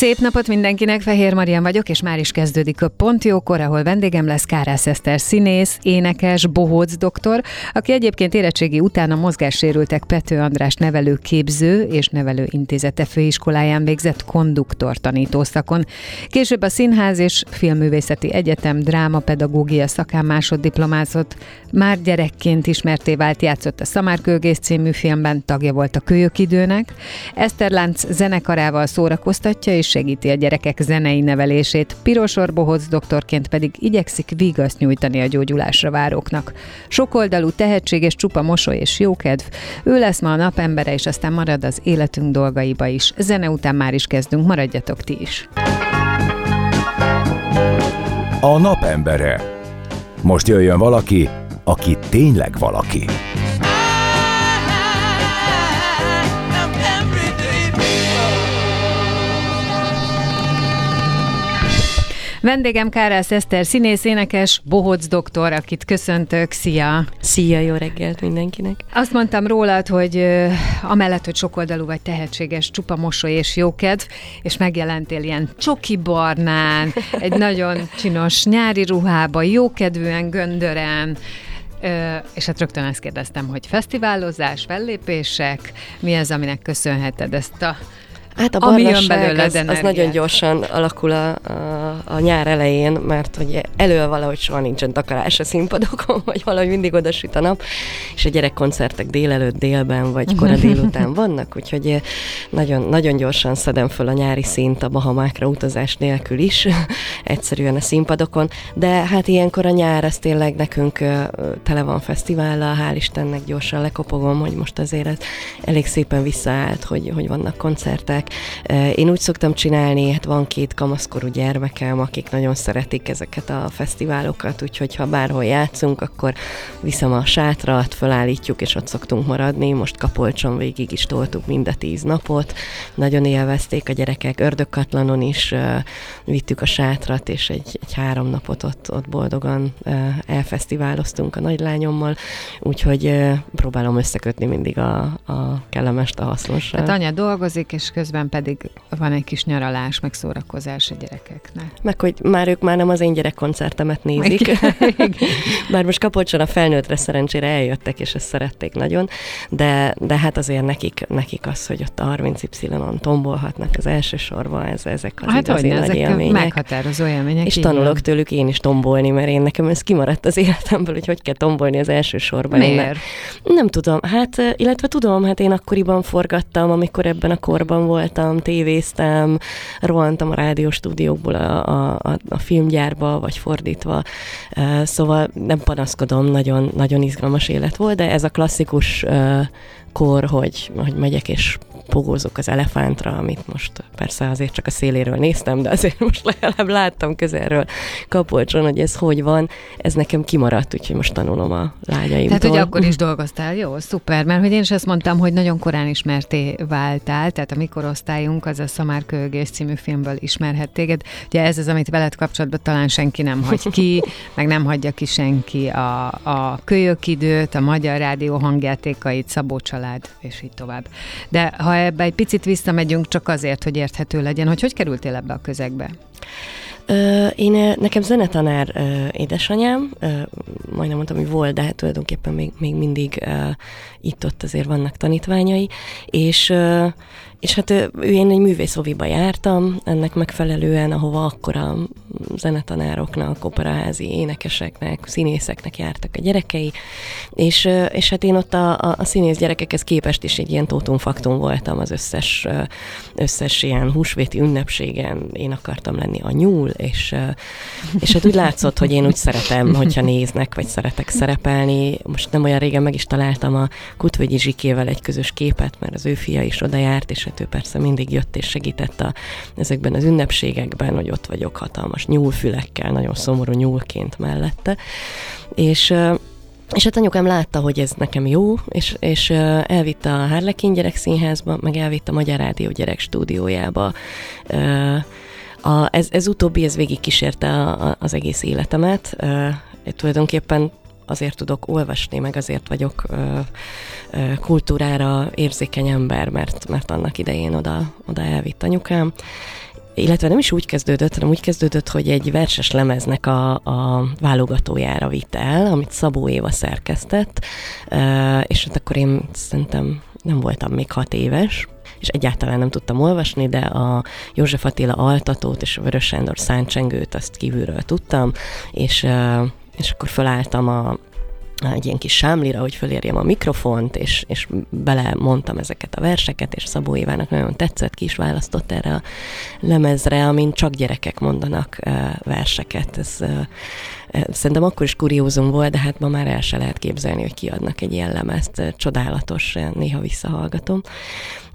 Szép napot mindenkinek, Fehér Marian vagyok, és már is kezdődik a Pont Jókor, ahol vendégem lesz Kárász Eszter színész, énekes, bohóc doktor, aki egyébként érettségi után a mozgássérültek Pető András nevelő képző és nevelő intézete főiskoláján végzett konduktor tanítószakon. Később a Színház és Filmművészeti Egyetem drámapedagógia szakán másoddiplomázott, már gyerekként ismerté vált, játszott a Szamárkőgész című filmben, tagja volt a Kölyökidőnek, Eszterlánc zenekarával szórakoztatja és segíti a gyerekek zenei nevelését, pirosorbohóc doktorként pedig igyekszik vigaszt nyújtani a gyógyulásra váróknak. Sokoldalú, tehetséges, csupa mosoly és jókedv, ő lesz ma a napembere, és aztán marad az életünk dolgaiba is. Zene után már is kezdünk, maradjatok ti is. A napembere. Most jöjjön valaki, aki tényleg valaki. Vendégem Kárász Eszter, színész, énekes, bohóc doktor, akit köszöntök. Szia! Szia, jó reggelt mindenkinek! Azt mondtam rólad, hogy amellett, hogy sokoldalú vagy tehetséges, csupa mosoly és jókedv, és megjelentél ilyen csoki barnán, egy nagyon csinos nyári ruhába, jókedvűen, göndören, Ö, és hát rögtön ezt kérdeztem, hogy fesztiválozás, fellépések, mi az, aminek köszönheted ezt a Hát a barnasság belőle, az, az nagyon gyorsan alakul a, a, a nyár elején, mert hogy elő valahogy soha nincsen takarás a színpadokon, vagy valahogy mindig oda süt a nap, és a gyerekkoncertek délelőtt, délben, vagy kora délután vannak, úgyhogy nagyon, nagyon gyorsan szedem föl a nyári szint a Bahamákra utazás nélkül is, egyszerűen a színpadokon, de hát ilyenkor a nyár, ez tényleg nekünk tele van fesztivállal, hál' Istennek gyorsan lekopogom, hogy most azért ez elég szépen visszaállt, hogy, hogy vannak koncertek, én úgy szoktam csinálni, hát van két kamaszkorú gyermekem, akik nagyon szeretik ezeket a fesztiválokat, úgyhogy ha bárhol játszunk, akkor viszem a sátrat, felállítjuk, és ott szoktunk maradni. Most Kapolcson végig is toltuk mind a tíz napot. Nagyon élvezték a gyerekek, Ördögkatlanon is vittük a sátrat, és egy, egy három napot ott, ott boldogan elfesztiváloztunk a nagylányommal, úgyhogy próbálom összekötni mindig a, a kellemest a hasznossal. Tehát anya dolgozik, és közben közben pedig van egy kis nyaralás, meg szórakozás a gyerekeknek. Meg, hogy már ők már nem az én gyerekkoncertemet nézik. Igen. Bár most Kapolcson a felnőttre szerencsére eljöttek, és ezt szerették nagyon, de, de hát azért nekik, nekik az, hogy ott a 30Y-on tombolhatnak az első sorba, ez, ezek az hát igazi nagy ezek élmények. meghatározó élmények. És tanulok van. tőlük én is tombolni, mert én nekem ez kimaradt az életemből, hogy hogy kell tombolni az első sorban. Miért? Nem tudom, hát illetve tudom, hát én akkoriban forgattam, amikor ebben a korban volt voltam, tévéztem, rohantam a rádióstúdiókból a, a, a, filmgyárba, vagy fordítva, szóval nem panaszkodom, nagyon, nagyon izgalmas élet volt, de ez a klasszikus kor, hogy, hogy megyek és pogózok az elefántra, amit most persze azért csak a széléről néztem, de azért most legalább láttam közelről kapolcson, hogy ez hogy van, ez nekem kimaradt, úgyhogy most tanulom a lányaimtól. Tehát, hogy akkor is dolgoztál, jó, szuper, mert hogy én is azt mondtam, hogy nagyon korán ismerté váltál, tehát a mikorosztályunk az a Szamár Kölgész című filmből ismerhet téged. Ugye ez az, amit veled kapcsolatban talán senki nem hagy ki, meg nem hagyja ki senki a, a kölyök időt, a Magyar Rádió hangjátékait, Szabó család, és így tovább. De ha ebbe egy picit visszamegyünk, csak azért, hogy érthető legyen, hogy hogy kerültél ebbe a közegbe? Én, nekem zenetanár édesanyám, majdnem mondtam, hogy volt, de hát tulajdonképpen még, még mindig itt-ott azért vannak tanítványai, és és hát ő, én egy művészoviba jártam, ennek megfelelően, ahova akkor a zenetanároknak, operaházi énekeseknek, színészeknek jártak a gyerekei, és, és hát én ott a, a, a színész gyerekekhez képest is egy ilyen tótumfaktum voltam az összes, összes ilyen húsvéti ünnepségen. Én akartam lenni a nyúl, és, és hát úgy látszott, hogy én úgy szeretem, hogyha néznek, vagy szeretek szerepelni. Most nem olyan régen meg is találtam a Kutvegyi Zsikével egy közös képet, mert az ő fia is oda járt, és hát persze mindig jött és segített a, ezekben az ünnepségekben, hogy ott vagyok hatalmas nyúlfülekkel, nagyon szomorú nyúlként mellette. És és hát anyukám látta, hogy ez nekem jó, és, és elvitte a Harlekin gyerekszínházba, meg elvitte a Magyar Rádió gyerek stúdiójába. A, ez, ez utóbbi, ez végig kísérte a, a, az egész életemet. Én tulajdonképpen azért tudok olvasni, meg azért vagyok ö, ö, kultúrára érzékeny ember, mert, mert annak idején oda, oda elvitt anyukám. Illetve nem is úgy kezdődött, hanem úgy kezdődött, hogy egy verses lemeznek a, a válogatójára vitt el, amit Szabó Éva szerkesztett, és hát akkor én szerintem nem voltam még hat éves, és egyáltalán nem tudtam olvasni, de a József Attila altatót és a Vörös Sándor száncsengőt azt kívülről tudtam, és, és akkor felálltam a, egy ilyen kis sámlira, hogy fölérjem a mikrofont, és, és bele mondtam ezeket a verseket, és Szabó Évának nagyon tetszett, ki is választott erre a lemezre, amin csak gyerekek mondanak verseket. Ez Szerintem akkor is kuriózum volt, de hát ma már el se lehet képzelni, hogy kiadnak egy ilyen lemezt. Csodálatos, néha visszahallgatom.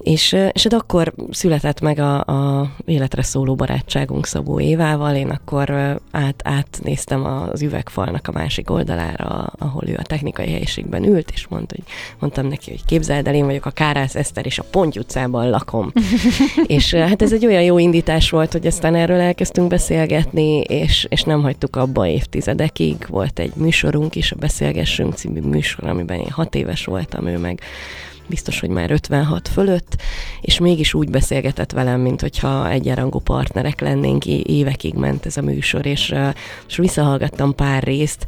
És, és hát akkor született meg a, a életre szóló barátságunk Szabó Évával, én akkor át, átnéztem az üvegfalnak a másik oldalára, ahol ő a technikai helyiségben ült, és mondta, hogy, mondtam neki, hogy képzeld el, én vagyok a Kárász Eszter, és a Ponty utcában lakom. és hát ez egy olyan jó indítás volt, hogy aztán erről elkezdtünk beszélgetni, és, és nem hagytuk abba évtized évtizedekig. Volt egy műsorunk is, a Beszélgessünk című műsor, amiben én hat éves voltam, ő meg biztos, hogy már 56 fölött, és mégis úgy beszélgetett velem, mint hogyha egyenrangú partnerek lennénk, évekig ment ez a műsor, és, és visszahallgattam pár részt,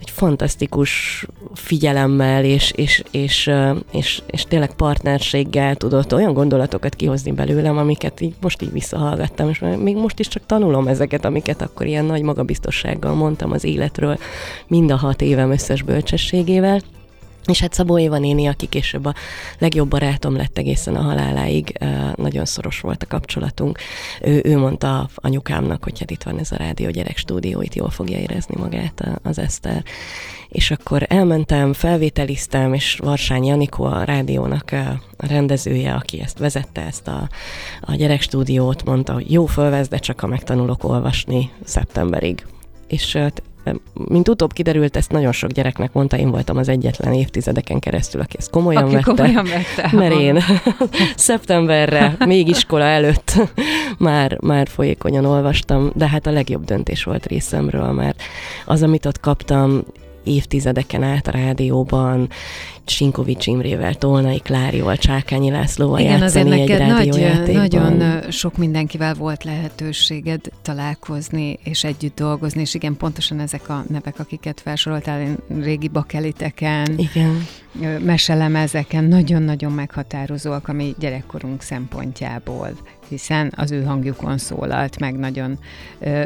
egy fantasztikus figyelemmel és, és, és, és, és tényleg partnerséggel tudott olyan gondolatokat kihozni belőlem, amiket így most így visszahallgattam, és még most is csak tanulom ezeket, amiket akkor ilyen nagy magabiztossággal mondtam az életről, mind a hat évem összes bölcsességével. És hát Szabó Éva néni, aki később a legjobb barátom lett egészen a haláláig, nagyon szoros volt a kapcsolatunk. Ő, ő mondta anyukámnak, hogy hát itt van ez a rádió gyerek stúdió, itt jól fogja érezni magát az Eszter. És akkor elmentem, felvételiztem, és Varsány Janikó a rádiónak a rendezője, aki ezt vezette, ezt a, a gyerekstúdiót, mondta, hogy jó, fölvesz, de csak ha megtanulok olvasni szeptemberig és mint utóbb kiderült, ezt nagyon sok gyereknek mondta, én voltam az egyetlen évtizedeken keresztül, aki ezt komolyan aki vette. komolyan vette. Mert én szeptemberre, még iskola előtt már, már folyékonyan olvastam, de hát a legjobb döntés volt részemről, mert az, amit ott kaptam, évtizedeken át a rádióban, Sinkovics Imrével, Tolnai Klárival, Csákányi Lászlóval Igen, játszani egy rádiójátékban. nagyon sok mindenkivel volt lehetőséged találkozni és együtt dolgozni, és igen, pontosan ezek a nevek, akiket felsoroltál, én régi bakeliteken, igen. meselemezeken nagyon-nagyon meghatározóak a mi gyerekkorunk szempontjából hiszen az ő hangjukon szólalt meg nagyon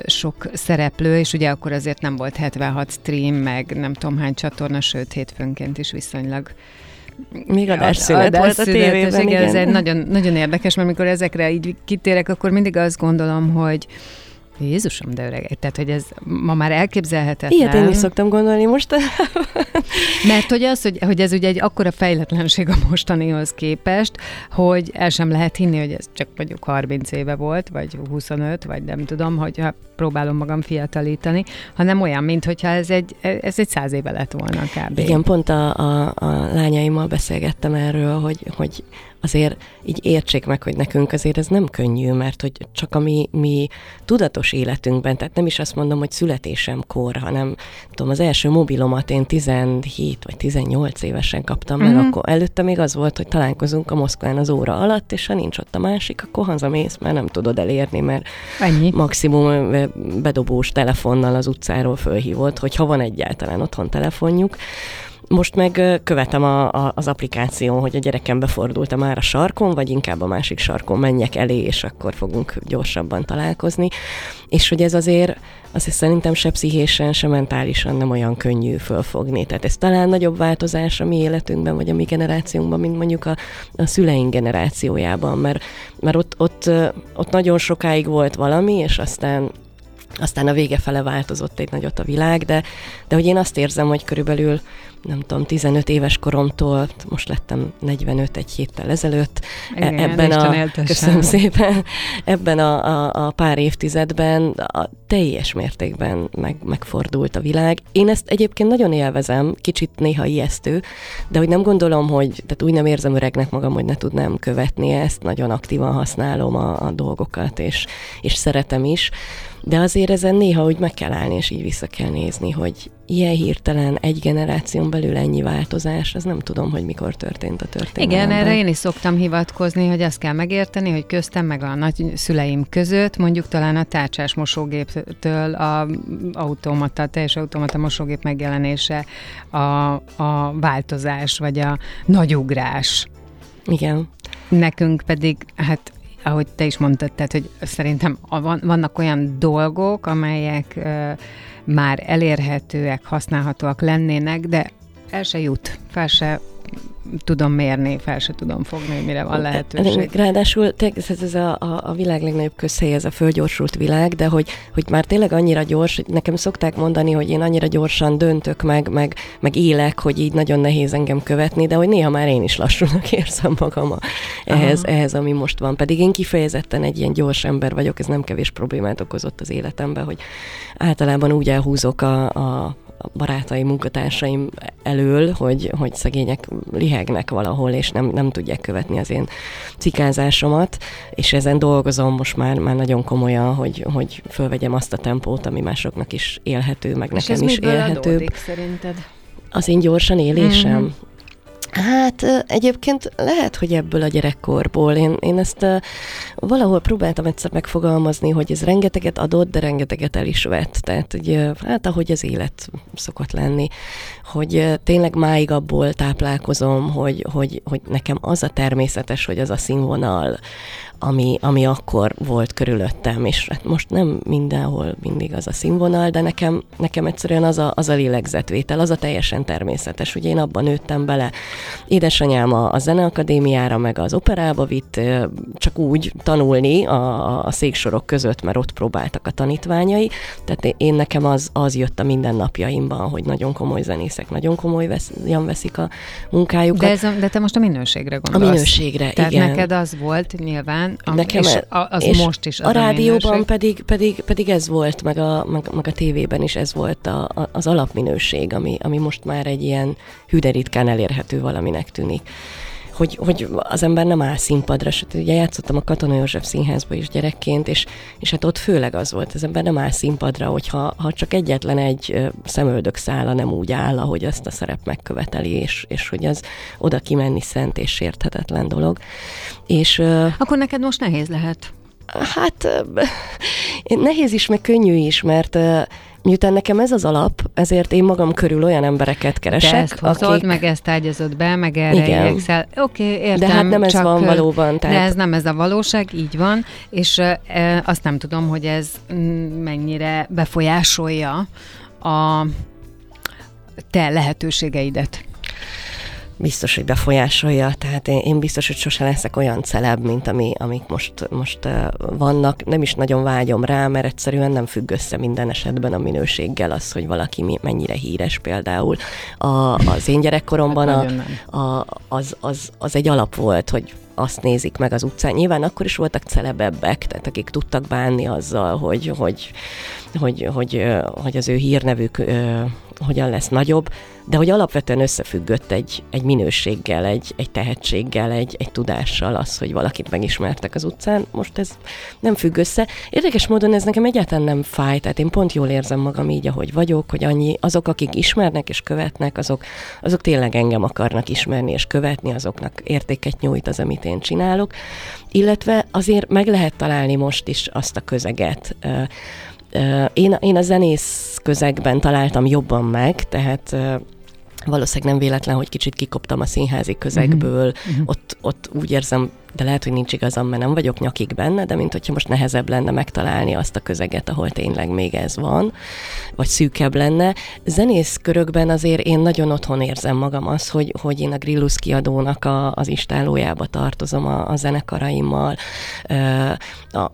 sok szereplő, és ugye akkor azért nem volt 76 stream, meg nem tudom hány csatorna, sőt hétfőnként is viszonylag még adásszünet volt a tévében. Igen, igen, ez egy nagyon, nagyon érdekes, mert amikor ezekre így kitérek, akkor mindig azt gondolom, hogy Jézusom, de öreg. Tehát, hogy ez ma már elképzelhetetlen. Ilyet én is szoktam gondolni most. Mert hogy az, hogy, hogy ez ugye egy akkora fejletlenség a mostanihoz képest, hogy el sem lehet hinni, hogy ez csak mondjuk 30 éve volt, vagy 25, vagy nem tudom, hogy próbálom magam fiatalítani, hanem olyan, mint hogyha ez egy, ez egy száz éve lett volna kb. Igen, pont a, a, a lányaimmal beszélgettem erről, hogy, hogy azért így értsék meg, hogy nekünk azért ez nem könnyű, mert hogy csak a mi, mi tudatos életünkben, tehát nem is azt mondom, hogy születésemkor, hanem tudom, az első mobilomat én 17 vagy 18 évesen kaptam, mert mm-hmm. akkor előtte még az volt, hogy találkozunk a Moszkván az óra alatt, és ha nincs ott a másik, akkor hazamész, mert nem tudod elérni, mert Ennyi. maximum bedobós telefonnal az utcáról fölhívott, hogy ha van egyáltalán otthon telefonjuk, most meg követem a, a, az applikáción, hogy a gyerekem befordult már a sarkon, vagy inkább a másik sarkon menjek elé, és akkor fogunk gyorsabban találkozni. És hogy ez azért, azt szerintem se pszichésen, se mentálisan nem olyan könnyű fölfogni. Tehát ez talán nagyobb változás a mi életünkben, vagy a mi generációnkban, mint mondjuk a, a szüleink generációjában, mert, mert ott, ott, ott nagyon sokáig volt valami, és aztán aztán a vége fele változott egy nagyot a világ, de, de hogy én azt érzem, hogy körülbelül nem tudom, 15 éves koromtól, most lettem 45 egy héttel ezelőtt, e- Igen, ebben a, köszönöm szépen, ebben a, a, a pár évtizedben a teljes mértékben meg, megfordult a világ. Én ezt egyébként nagyon élvezem, kicsit néha ijesztő, de hogy nem gondolom, hogy, tehát úgy nem érzem öregnek magam, hogy ne tudnám követni ezt, nagyon aktívan használom a, a dolgokat, és, és szeretem is. De azért ezen néha úgy meg kell állni, és így vissza kell nézni, hogy ilyen hirtelen egy generáción belül ennyi változás, az nem tudom, hogy mikor történt a történelemben. Igen, erre én is szoktam hivatkozni, hogy azt kell megérteni, hogy köztem meg a nagy szüleim között, mondjuk talán a tárcsás mosógéptől a automata, teljes automata mosógép megjelenése, a, a változás, vagy a nagyugrás. Igen. Nekünk pedig, hát ahogy te is mondtad, tehát, hogy szerintem vannak olyan dolgok, amelyek már elérhetőek, használhatóak lennének, de el se jut, fel se tudom mérni, fel se tudom fogni, mire van lehetőség. Ráadásul ez, ez a, a, a világ legnagyobb közhely, ez a fölgyorsult világ, de hogy, hogy már tényleg annyira gyors, nekem szokták mondani, hogy én annyira gyorsan döntök meg, meg, meg élek, hogy így nagyon nehéz engem követni, de hogy néha már én is lassúnak érzem magam a, ehhez, ehhez, ami most van. Pedig én kifejezetten egy ilyen gyors ember vagyok, ez nem kevés problémát okozott az életemben, hogy általában úgy elhúzok a, a barátai, munkatársaim elől, hogy, hogy szegények lihegnek valahol, és nem, nem tudják követni az én cikázásomat, és ezen dolgozom most már, már nagyon komolyan, hogy, hogy fölvegyem azt a tempót, ami másoknak is élhető, meg és nekem is élhető. Adódik, szerinted? Az én gyorsan élésem? Mm-hmm. Hát egyébként lehet, hogy ebből a gyerekkorból. Én, én ezt valahol próbáltam egyszer megfogalmazni, hogy ez rengeteget adott, de rengeteget el is vett. Tehát, hogy, hát ahogy az élet szokott lenni, hogy tényleg máig abból táplálkozom, hogy, hogy, hogy nekem az a természetes, hogy az a színvonal, ami, ami akkor volt körülöttem, és hát most nem mindenhol mindig az a színvonal, de nekem, nekem egyszerűen az a, az a lélegzetvétel, az a teljesen természetes, hogy én abban nőttem bele. Édesanyám a, a zeneakadémiára, meg az operába vitt, csak úgy tanulni a, a széksorok között, mert ott próbáltak a tanítványai, tehát én nekem az, az jött a mindennapjaimban, hogy nagyon komoly zenészek, nagyon komoly vesz, veszik a munkájukat. De, ez a, de te most a minőségre gondolsz. A minőségre, Tehát igen. neked az volt nyilván, a, Nekem és az és most is az a rádióban pedig, pedig, pedig ez volt, meg a, meg, meg a tévében is ez volt a, a, az alapminőség, ami, ami most már egy ilyen hüderitkán elérhető valaminek tűnik hogy, hogy az ember nem áll színpadra, sőt, ugye játszottam a Katona József színházba is gyerekként, és, és hát ott főleg az volt, az ember nem áll színpadra, hogyha ha csak egyetlen egy szemöldök szála nem úgy áll, ahogy azt a szerep megköveteli, és, és hogy az oda kimenni szent és sérthetetlen dolog. És, Akkor neked most nehéz lehet. Hát nehéz is, meg könnyű is, mert miután nekem ez az alap, ezért én magam körül olyan embereket keresek, De ezt hozod, akik... meg ezt ágyazod be, meg erre Igen. Oké, okay, értem. De hát nem ez van valóban. Tehát... De ez nem ez a valóság, így van, és e, azt nem tudom, hogy ez mennyire befolyásolja a te lehetőségeidet biztos, hogy befolyásolja, tehát én, én biztos, hogy sose leszek olyan celeb, mint ami, amik most, most uh, vannak. Nem is nagyon vágyom rá, mert egyszerűen nem függ össze minden esetben a minőséggel az, hogy valaki mi, mennyire híres például. A, az én gyerekkoromban hát a, a, az, az, az egy alap volt, hogy azt nézik meg az utcán. Nyilván akkor is voltak celebebbek, tehát akik tudtak bánni azzal, hogy, hogy, hogy, hogy, hogy az ő hírnevük hogyan lesz nagyobb, de hogy alapvetően összefüggött egy, egy minőséggel, egy, egy tehetséggel, egy, egy tudással az, hogy valakit megismertek az utcán. Most ez nem függ össze. Érdekes módon ez nekem egyáltalán nem fáj, tehát én pont jól érzem magam így, ahogy vagyok, hogy annyi, azok, akik ismernek és követnek, azok, azok tényleg engem akarnak ismerni és követni, azoknak értéket nyújt az, amit én csinálok. Illetve azért meg lehet találni most is azt a közeget, én, én a zenész közegben találtam jobban meg, tehát valószínűleg nem véletlen, hogy kicsit kikoptam a színházi közegből, uh-huh. ott, ott úgy érzem, de lehet, hogy nincs igazam, mert nem vagyok nyakig benne, de mint hogyha most nehezebb lenne megtalálni azt a közeget, ahol tényleg még ez van, vagy szűkebb lenne. Zenész körökben azért én nagyon otthon érzem magam az, hogy, hogy én a Grillus kiadónak a, az istálójába tartozom a, a zenekaraimmal,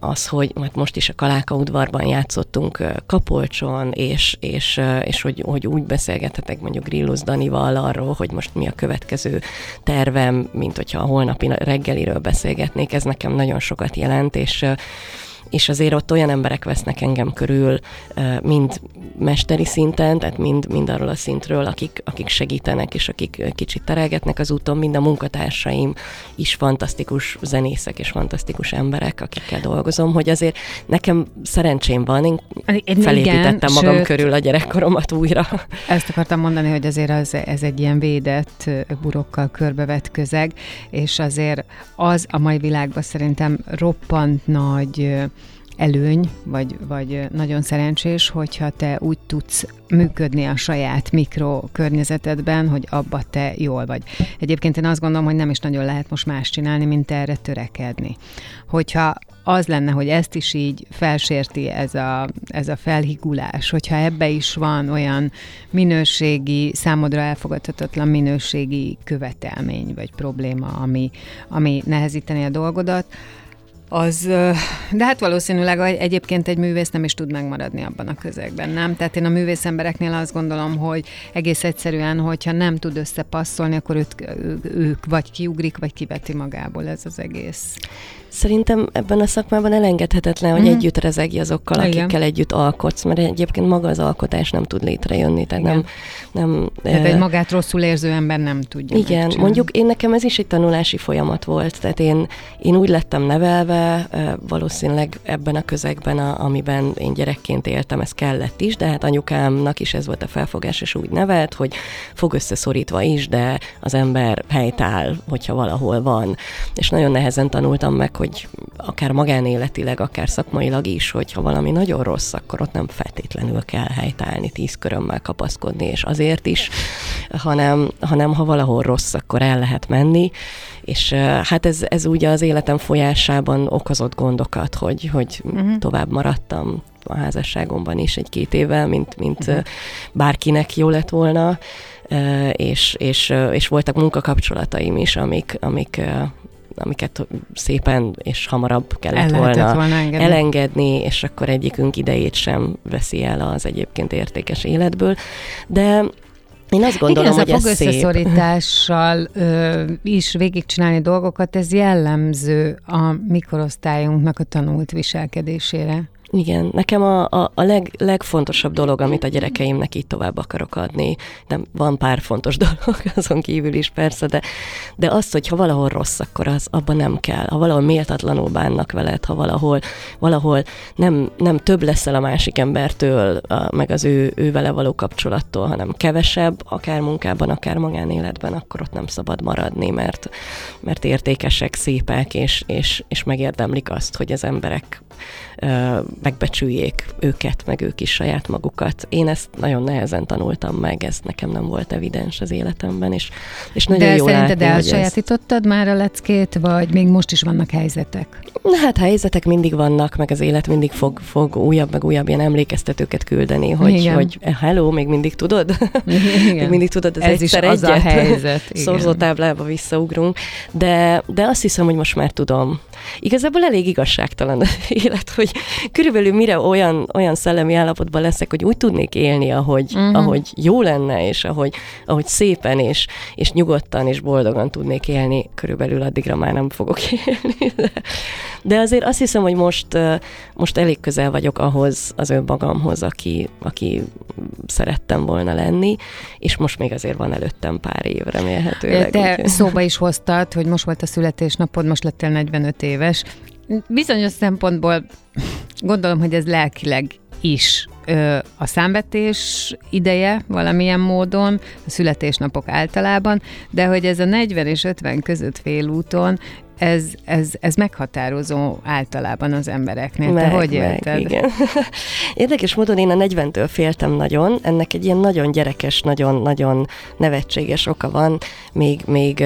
az, hogy mert most is a Kaláka udvarban játszottunk Kapolcson, és, és, és hogy, hogy úgy beszélgethetek mondjuk Grillus Danival arról, hogy most mi a következő tervem, mint hogyha a holnapi reggeliről beszélgetnék, ez nekem nagyon sokat jelent, és és azért ott olyan emberek vesznek engem körül, mind mesteri szinten, tehát mind, mind arról a szintről, akik, akik segítenek, és akik kicsit terelgetnek az úton, mind a munkatársaim is fantasztikus zenészek és fantasztikus emberek, akikkel dolgozom, hogy azért nekem szerencsém van, én felépítettem magam sőt, körül a gyerekkoromat újra. Ezt akartam mondani, hogy azért az, ez egy ilyen védett, burokkal körbevett közeg, és azért az a mai világban szerintem roppant nagy előny, vagy, vagy nagyon szerencsés, hogyha te úgy tudsz működni a saját mikrokörnyezetedben, hogy abba te jól vagy. Egyébként én azt gondolom, hogy nem is nagyon lehet most más csinálni, mint erre törekedni. Hogyha az lenne, hogy ezt is így felsérti ez a, ez a felhigulás, hogyha ebbe is van olyan minőségi, számodra elfogadhatatlan minőségi követelmény vagy probléma, ami, ami nehezíteni a dolgodat, az, de hát valószínűleg egyébként egy művész nem is tud megmaradni abban a közegben, nem? Tehát én a művész embereknél azt gondolom, hogy egész egyszerűen, hogyha nem tud összepasszolni, akkor őt, ők vagy kiugrik, vagy kiveti magából ez az egész. Szerintem ebben a szakmában elengedhetetlen, hogy mm. együtt rezegj azokkal, Igen. akikkel együtt alkotsz, mert egyébként maga az alkotás nem tud létrejönni. Tehát, nem, nem, tehát egy magát rosszul érző ember nem tudja. Igen, megcsinálni. mondjuk én nekem ez is egy tanulási folyamat volt. Tehát én, én úgy lettem nevelve, valószínűleg ebben a közegben, a, amiben én gyerekként éltem, ez kellett is, de hát anyukámnak is ez volt a felfogás, és úgy nevelt, hogy fog összeszorítva is, de az ember helytáll, hogyha valahol van. És nagyon nehezen tanultam meg, hogy akár magánéletileg, akár szakmailag is, hogyha valami nagyon rossz, akkor ott nem feltétlenül kell helytállni, tíz körömmel kapaszkodni, és azért is, hanem, hanem ha valahol rossz, akkor el lehet menni, és hát ez, ez ugye az életem folyásában okozott gondokat, hogy, hogy uh-huh. tovább maradtam a házasságomban is egy-két évvel, mint, mint uh-huh. bárkinek jó lett volna, és, és, és voltak munkakapcsolataim is, amik, amik amiket szépen és hamarabb kellett volna, volna engedni. elengedni, és akkor egyikünk idejét sem veszi el az egyébként értékes életből. De én azt gondolom, Igen, ez hogy a ez összeszorítással ö, is végigcsinálni dolgokat, ez jellemző a mikorosztályunknak a tanult viselkedésére. Igen, nekem a, a, a leg, legfontosabb dolog, amit a gyerekeimnek így tovább akarok adni, nem van pár fontos dolog azon kívül is persze, de, de azt, hogy ha valahol rossz, akkor az abban nem kell. Ha valahol méltatlanul bánnak veled, ha valahol, valahol nem, nem több leszel a másik embertől, a, meg az ő, ő vele való kapcsolattól, hanem kevesebb, akár munkában, akár magánéletben, akkor ott nem szabad maradni, mert, mert értékesek, szépek, és, és, és megérdemlik azt, hogy az emberek megbecsüljék őket, meg ők is saját magukat. Én ezt nagyon nehezen tanultam meg, ez nekem nem volt evidens az életemben, és, és nagyon De jó szerinted elsajátítottad ez... már a leckét, vagy még most is vannak helyzetek? Na hát helyzetek mindig vannak, meg az élet mindig fog, fog újabb, meg újabb ilyen emlékeztetőket küldeni, hogy, Igen. hogy eh, hello, még mindig tudod? Igen. még mindig tudod, az Ez egyszer is az egyet. a helyzet. Szorzótáblába visszaugrunk, de, de azt hiszem, hogy most már tudom. Igazából elég igazságtalan az élet, hogy körülbelül mire olyan, olyan szellemi állapotban leszek, hogy úgy tudnék élni, ahogy, uh-huh. ahogy jó lenne, és ahogy, ahogy szépen és, és nyugodtan és boldogan tudnék élni, körülbelül addigra már nem fogok élni. De, de azért azt hiszem, hogy most, most elég közel vagyok ahhoz az önmagamhoz, aki, aki szerettem volna lenni, és most még azért van előttem pár év remélhetőleg. Te úgy. szóba is hoztad, hogy most volt a születésnapod, most lettél 45 éves. Bizonyos szempontból gondolom, hogy ez lelkileg is a számvetés ideje valamilyen módon, a születésnapok általában, de hogy ez a 40 és 50 között félúton ez, ez, ez meghatározó általában az embereknél. Meg, Te hogy élted? Meg, igen. Érdekes módon én a 40-től féltem nagyon, ennek egy ilyen nagyon gyerekes, nagyon-nagyon nevetséges oka van, még, még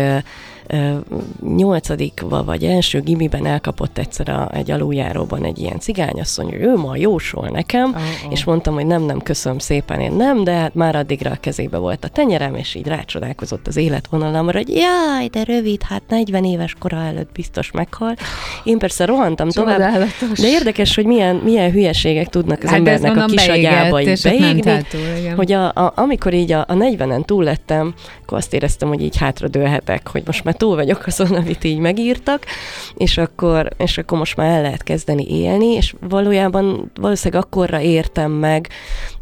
nyolcadikba vagy első gimiben elkapott egyszer a, egy aluljáróban egy ilyen cigányasszony, hogy ő ma jósol nekem, oh. és mondtam, hogy nem, nem, köszönöm szépen, én nem, de hát már addigra a kezébe volt a tenyerem, és így rácsodálkozott az életvonalamra, hogy jaj, de rövid, hát 40 éves kora előtt biztos meghal. Én persze rohantam tovább, de érdekes, hogy milyen, milyen hülyeségek tudnak az hát embernek a kis agyába így beégni, hogy a, a, amikor így a, a 40-en túl lettem, akkor azt éreztem, hogy így hátradőlhetek, hogy most már túl vagyok azon, amit így megírtak, és akkor, és akkor most már el lehet kezdeni élni, és valójában valószínűleg akkorra értem meg,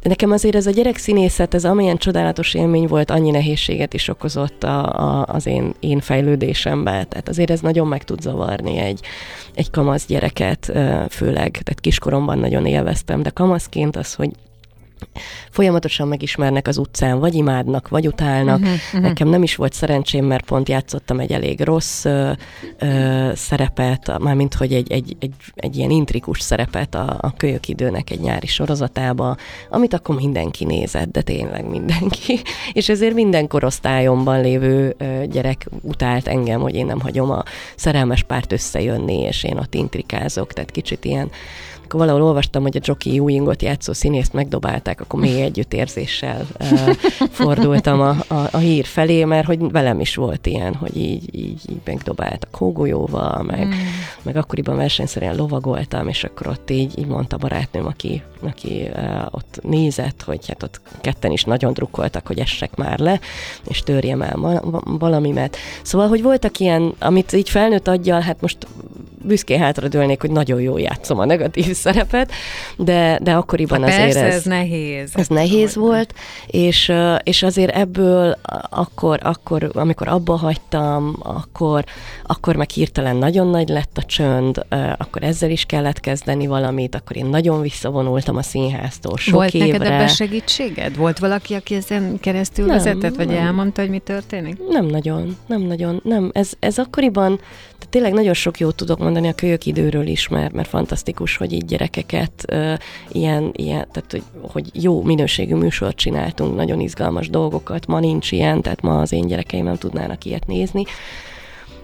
nekem azért ez a gyerekszínészet, ez amilyen csodálatos élmény volt, annyi nehézséget is okozott a, a, az én, én fejlődésemben. Tehát azért ez nagyon meg tud zavarni egy, egy kamasz gyereket, főleg, tehát kiskoromban nagyon élveztem, de kamaszként az, hogy folyamatosan megismernek az utcán, vagy imádnak, vagy utálnak. Uh-huh, uh-huh. Nekem nem is volt szerencsém, mert pont játszottam egy elég rossz ö, ö, szerepet, mármint hogy egy, egy, egy, egy ilyen intrikus szerepet a, a kölyök időnek egy nyári sorozatába, amit akkor mindenki nézett, de tényleg mindenki. És ezért minden korosztályomban lévő ö, gyerek utált engem, hogy én nem hagyom a szerelmes párt összejönni, és én ott intrikázok, tehát kicsit ilyen akkor valahol olvastam, hogy a Jockey Ewingot játszó színészt megdobálták, akkor mély együttérzéssel uh, fordultam a, a, a hír felé, mert hogy velem is volt ilyen, hogy így, így, így megdobáltak hógolyóval, meg, mm. meg akkoriban versenyszerűen lovagoltam, és akkor ott így, így mondta barátnőm, aki, aki uh, ott nézett, hogy hát ott ketten is nagyon drukkoltak, hogy essek már le, és törjem el valamimet. Szóval, hogy voltak ilyen, amit így felnőtt adja, hát most büszkén hátradőlnék, hogy nagyon jól játszom a negatív szerepet, de, de akkoriban ha azért persze, ez, ez nehéz. Ez nehéz volt, és, és azért ebből akkor, akkor, amikor abba hagytam, akkor, akkor meg hirtelen nagyon nagy lett a csönd, akkor ezzel is kellett kezdeni valamit, akkor én nagyon visszavonultam a színháztól sok Volt évre. neked ebben segítséged? Volt valaki, aki ezen keresztül nem, vezetett, vagy nem. elmondta, hogy mi történik? Nem nagyon, nem nagyon, nem. Ez, ez akkoriban, tehát tényleg nagyon sok jót tudok mondani a kölyök időről is, mert, mert fantasztikus, hogy így gyerekeket uh, ilyen, ilyen, tehát hogy, hogy jó minőségű műsort csináltunk, nagyon izgalmas dolgokat, ma nincs ilyen, tehát ma az én gyerekeim nem tudnának ilyet nézni.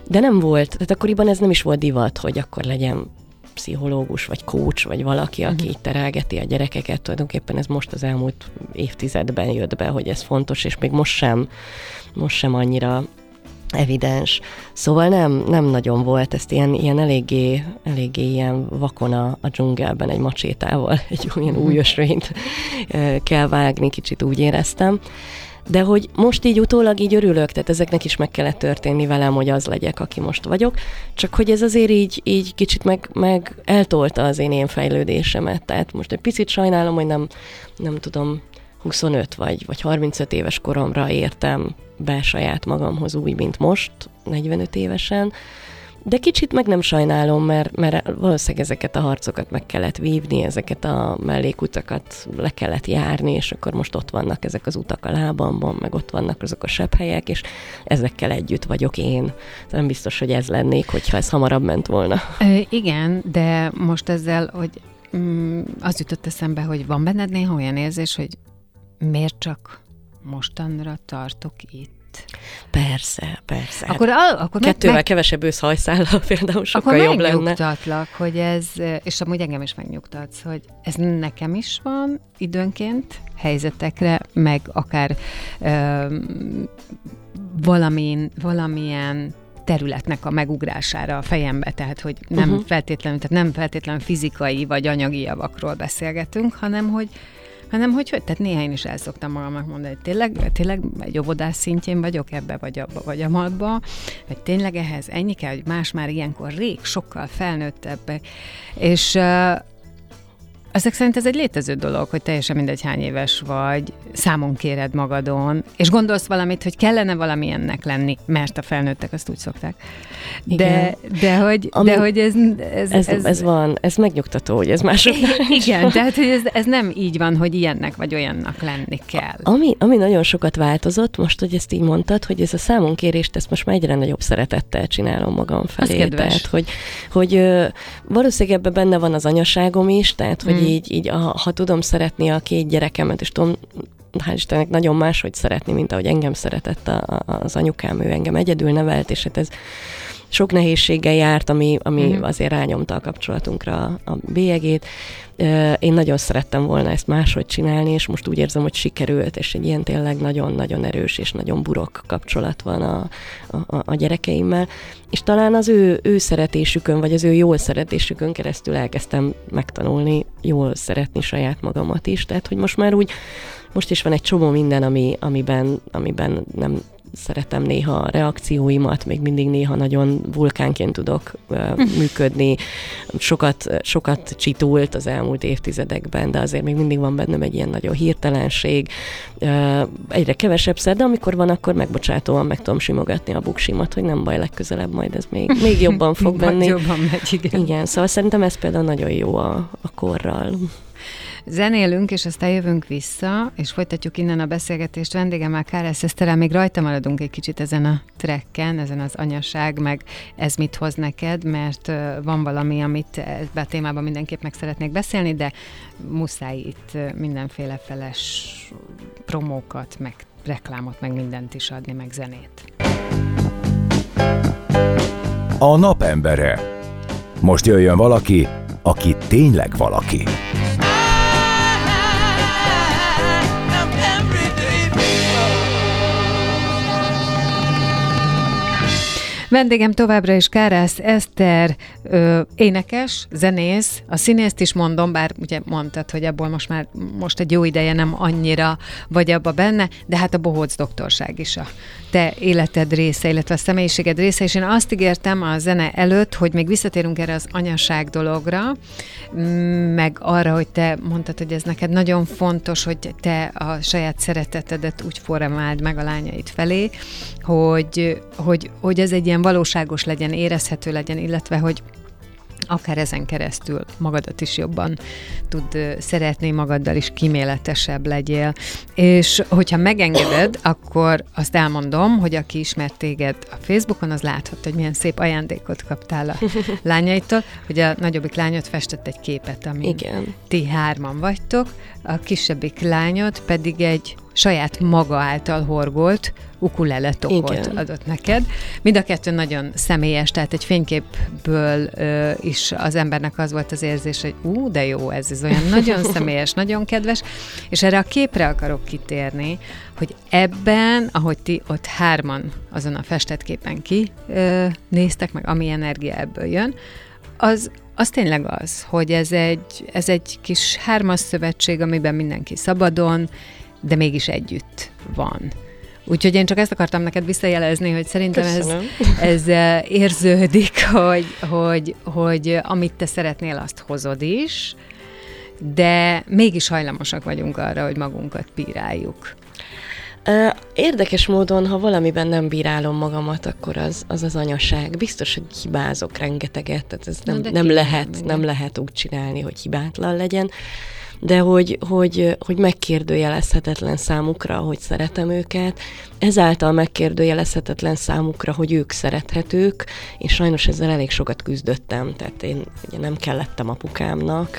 De nem volt, tehát akkoriban ez nem is volt divat, hogy akkor legyen pszichológus, vagy coach, vagy valaki, aki uh-huh. így terelgeti a gyerekeket. Tulajdonképpen ez most az elmúlt évtizedben jött be, hogy ez fontos, és még most sem, most sem annyira evidens. Szóval nem, nem nagyon volt, ezt ilyen, ilyen eléggé, eléggé ilyen vakona a dzsungelben egy macsétával, egy olyan új mhm. kell vágni, kicsit úgy éreztem. De hogy most így utólag így örülök, tehát ezeknek is meg kellett történni velem, hogy az legyek, aki most vagyok, csak hogy ez azért így, így kicsit meg, meg eltolta az én, én fejlődésemet, tehát most egy picit sajnálom, hogy nem, nem tudom, 25 vagy, vagy 35 éves koromra értem be saját magamhoz úgy, mint most, 45 évesen, de kicsit meg nem sajnálom, mert, mert valószínűleg ezeket a harcokat meg kellett vívni, ezeket a mellékutakat le kellett járni, és akkor most ott vannak ezek az utak a lábamban, meg ott vannak azok a sebb helyek, és ezekkel együtt vagyok én. Nem biztos, hogy ez lennék, hogyha ez hamarabb ment volna. Ö, igen, de most ezzel, hogy mm, az jutott eszembe, hogy van benned néha olyan érzés, hogy miért csak mostanra tartok itt? Persze, persze. Akkor, a, akkor Kettővel meg, kevesebb őszhajszállal például sokkal akkor jobb lenne. Akkor hogy ez, és amúgy engem is megnyugtatsz, hogy ez nekem is van időnként helyzetekre, meg akár ö, valamin, valamilyen területnek a megugrására a fejembe, tehát hogy nem uh-huh. feltétlenül, tehát nem feltétlenül fizikai vagy anyagi javakról beszélgetünk, hanem hogy hanem hogy, hogy tehát néha én is el szoktam magamnak mondani, hogy tényleg, tényleg egy óvodás szintjén vagyok ebbe, vagy abba, vagy amatba, hogy tényleg ehhez ennyi kell, hogy más már ilyenkor rég sokkal felnőttebb, és ezek szerint ez egy létező dolog, hogy teljesen mindegy hány éves vagy, számon kéred magadon, és gondolsz valamit, hogy kellene valamilyennek lenni, mert a felnőttek azt úgy szokták. De, de, hogy, Ami, de hogy ez ez, ez, ez... ez van, ez megnyugtató, hogy ez mások. Igen, tehát hogy ez, ez nem így van, hogy ilyennek vagy olyannak lenni kell. Ami, ami nagyon sokat változott, most, hogy ezt így mondtad, hogy ez a számonkérést, ezt most már egyre nagyobb szeretettel csinálom magam felé. Az tehát, hogy, hogy valószínűleg ebben benne van az anyaságom is, tehát, hogy mm. Így, így a, ha tudom szeretni a két gyerekemet, és tudom hál' Istennek nagyon máshogy szeretni, mint ahogy engem szeretett a, a, az anyukám, ő engem egyedül nevelt, és hát ez sok nehézséggel járt, ami, ami uh-huh. azért rányomta a kapcsolatunkra a bélyegét. Én nagyon szerettem volna ezt máshogy csinálni, és most úgy érzem, hogy sikerült, és egy ilyen tényleg nagyon-nagyon erős és nagyon burok kapcsolat van a, a, a gyerekeimmel. És talán az ő, ő szeretésükön, vagy az ő jól szeretésükön keresztül elkezdtem megtanulni jól szeretni saját magamat is. Tehát, hogy most már úgy, most is van egy csomó minden, ami, amiben, amiben nem szeretem néha a reakcióimat, még mindig néha nagyon vulkánként tudok uh, működni. Sokat, sokat csitult az elmúlt évtizedekben, de azért még mindig van bennem egy ilyen nagyon hirtelenség. Egyre kevesebb szer, de amikor van, akkor megbocsátóan meg tudom simogatni a buksimat, hogy nem baj, legközelebb majd ez még, még jobban fog menni. jobban megy, igen. Igen, szóval szerintem ez például nagyon jó a, a korral. Zenélünk, és aztán jövünk vissza, és folytatjuk innen a beszélgetést vendégemmel, Káresz Eszterel, még rajta maradunk egy kicsit ezen a trekken, ezen az anyaság, meg ez mit hoz neked, mert van valami, amit ebben a témában mindenképp meg szeretnék beszélni, de muszáj itt mindenféle feles promókat, meg reklámot, meg mindent is adni, meg zenét. A napembere. Most jöjjön valaki, aki tényleg valaki. Vendégem továbbra is Kárász Eszter, ö, énekes, zenész, a színészt is mondom, bár ugye mondtad, hogy abból most már most egy jó ideje nem annyira vagy abba benne, de hát a bohóc doktorság is a te életed része, illetve a személyiséged része, és én azt ígértem a zene előtt, hogy még visszatérünk erre az anyaság dologra, meg arra, hogy te mondtad, hogy ez neked nagyon fontos, hogy te a saját szeretetedet úgy formáld meg a lányaid felé, hogy, hogy, hogy ez egy ilyen valóságos legyen, érezhető legyen, illetve hogy akár ezen keresztül magadat is jobban tud szeretni, magaddal is kiméletesebb legyél. És hogyha megengeded, akkor azt elmondom, hogy aki ismert téged a Facebookon, az láthat, hogy milyen szép ajándékot kaptál a lányaitól, hogy a nagyobbik lányod festett egy képet, ami Igen. ti hárman vagytok, a kisebbik lányod pedig egy saját maga által horgolt ukulele tokot Igen. adott neked. Mind a kettő nagyon személyes, tehát egy fényképből ö, is az embernek az volt az érzés, hogy ú, de jó ez, ez olyan nagyon személyes, nagyon kedves, és erre a képre akarok kitérni, hogy ebben, ahogy ti ott hárman azon a festett képen ki ö, néztek, meg ami energia ebből jön, az, az tényleg az, hogy ez egy, ez egy kis hármas szövetség, amiben mindenki szabadon, de mégis együtt van. Úgyhogy én csak ezt akartam neked visszajelezni, hogy szerintem ez, ez eh, érződik, hogy, hogy, hogy amit te szeretnél, azt hozod is, de mégis hajlamosak vagyunk arra, hogy magunkat bíráljuk. Érdekes módon, ha valamiben nem bírálom magamat, akkor az az, az anyaság. Biztos, hogy hibázok rengeteget, tehát ez nem, nem lehet, nem lehet úgy csinálni, hogy hibátlan legyen de hogy, hogy, hogy megkérdőjelezhetetlen számukra, hogy szeretem őket, ezáltal megkérdőjelezhetetlen számukra, hogy ők szerethetők, és sajnos ezzel elég sokat küzdöttem, tehát én ugye nem kellettem apukámnak,